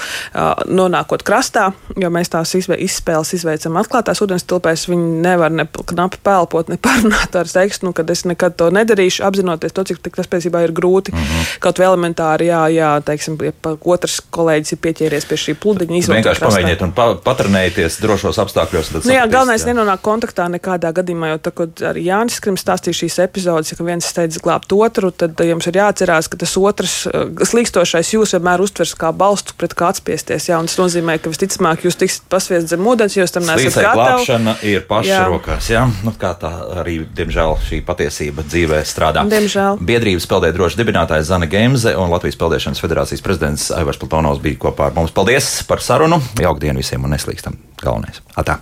nonākot krastā, jo mēs tās izspēles izveicam atklātās ūdens tilpēs, viņi nevar ne knapi pelpot, ne parunāt ar tekstu, nu, kad es nekad to nedarīšu, apzinoties to, cik tas patiesībā ir grūti. Mm. -hmm. Kaut vēl elementāri, jā, jā teiksim, ja otrs kolēģis ir pieķēries pie šī pludiņa. Vienkārši pamēģiniet un pa, patrenēties drošos apstākļos. Nu, jā, galvenais jā. ir nenonākt kontaktā nekādā gadījumā, jo tā, kad arī Jānis Skrims stāstīja šīs epizodes, ja viens steidz glābt otru, tad jums ir jāatcerās, ka tas otrs slīkstošais jūs vienmēr uztvers kā balstu pret kā atspiesties. Jā, un tas nozīmē, ka visticamāk jūs tiksiet pasviest zem ūdens, jo tam nesat gatavi. glābšana ir paša Jā. rokās. Jā? Nu, kā tā arī, diemžēl, šī patiesība dzīvē strādā. Diemžēl. Biedrības peldēt droši dibinātājs Zana Gemze un Latvijas Peldēšanas federācijas prezidents Aivars Platonovs bija kopā ar mums. Paldies par sarunu! Jauka dienu visiem un neslīkstam galvenais. Atā!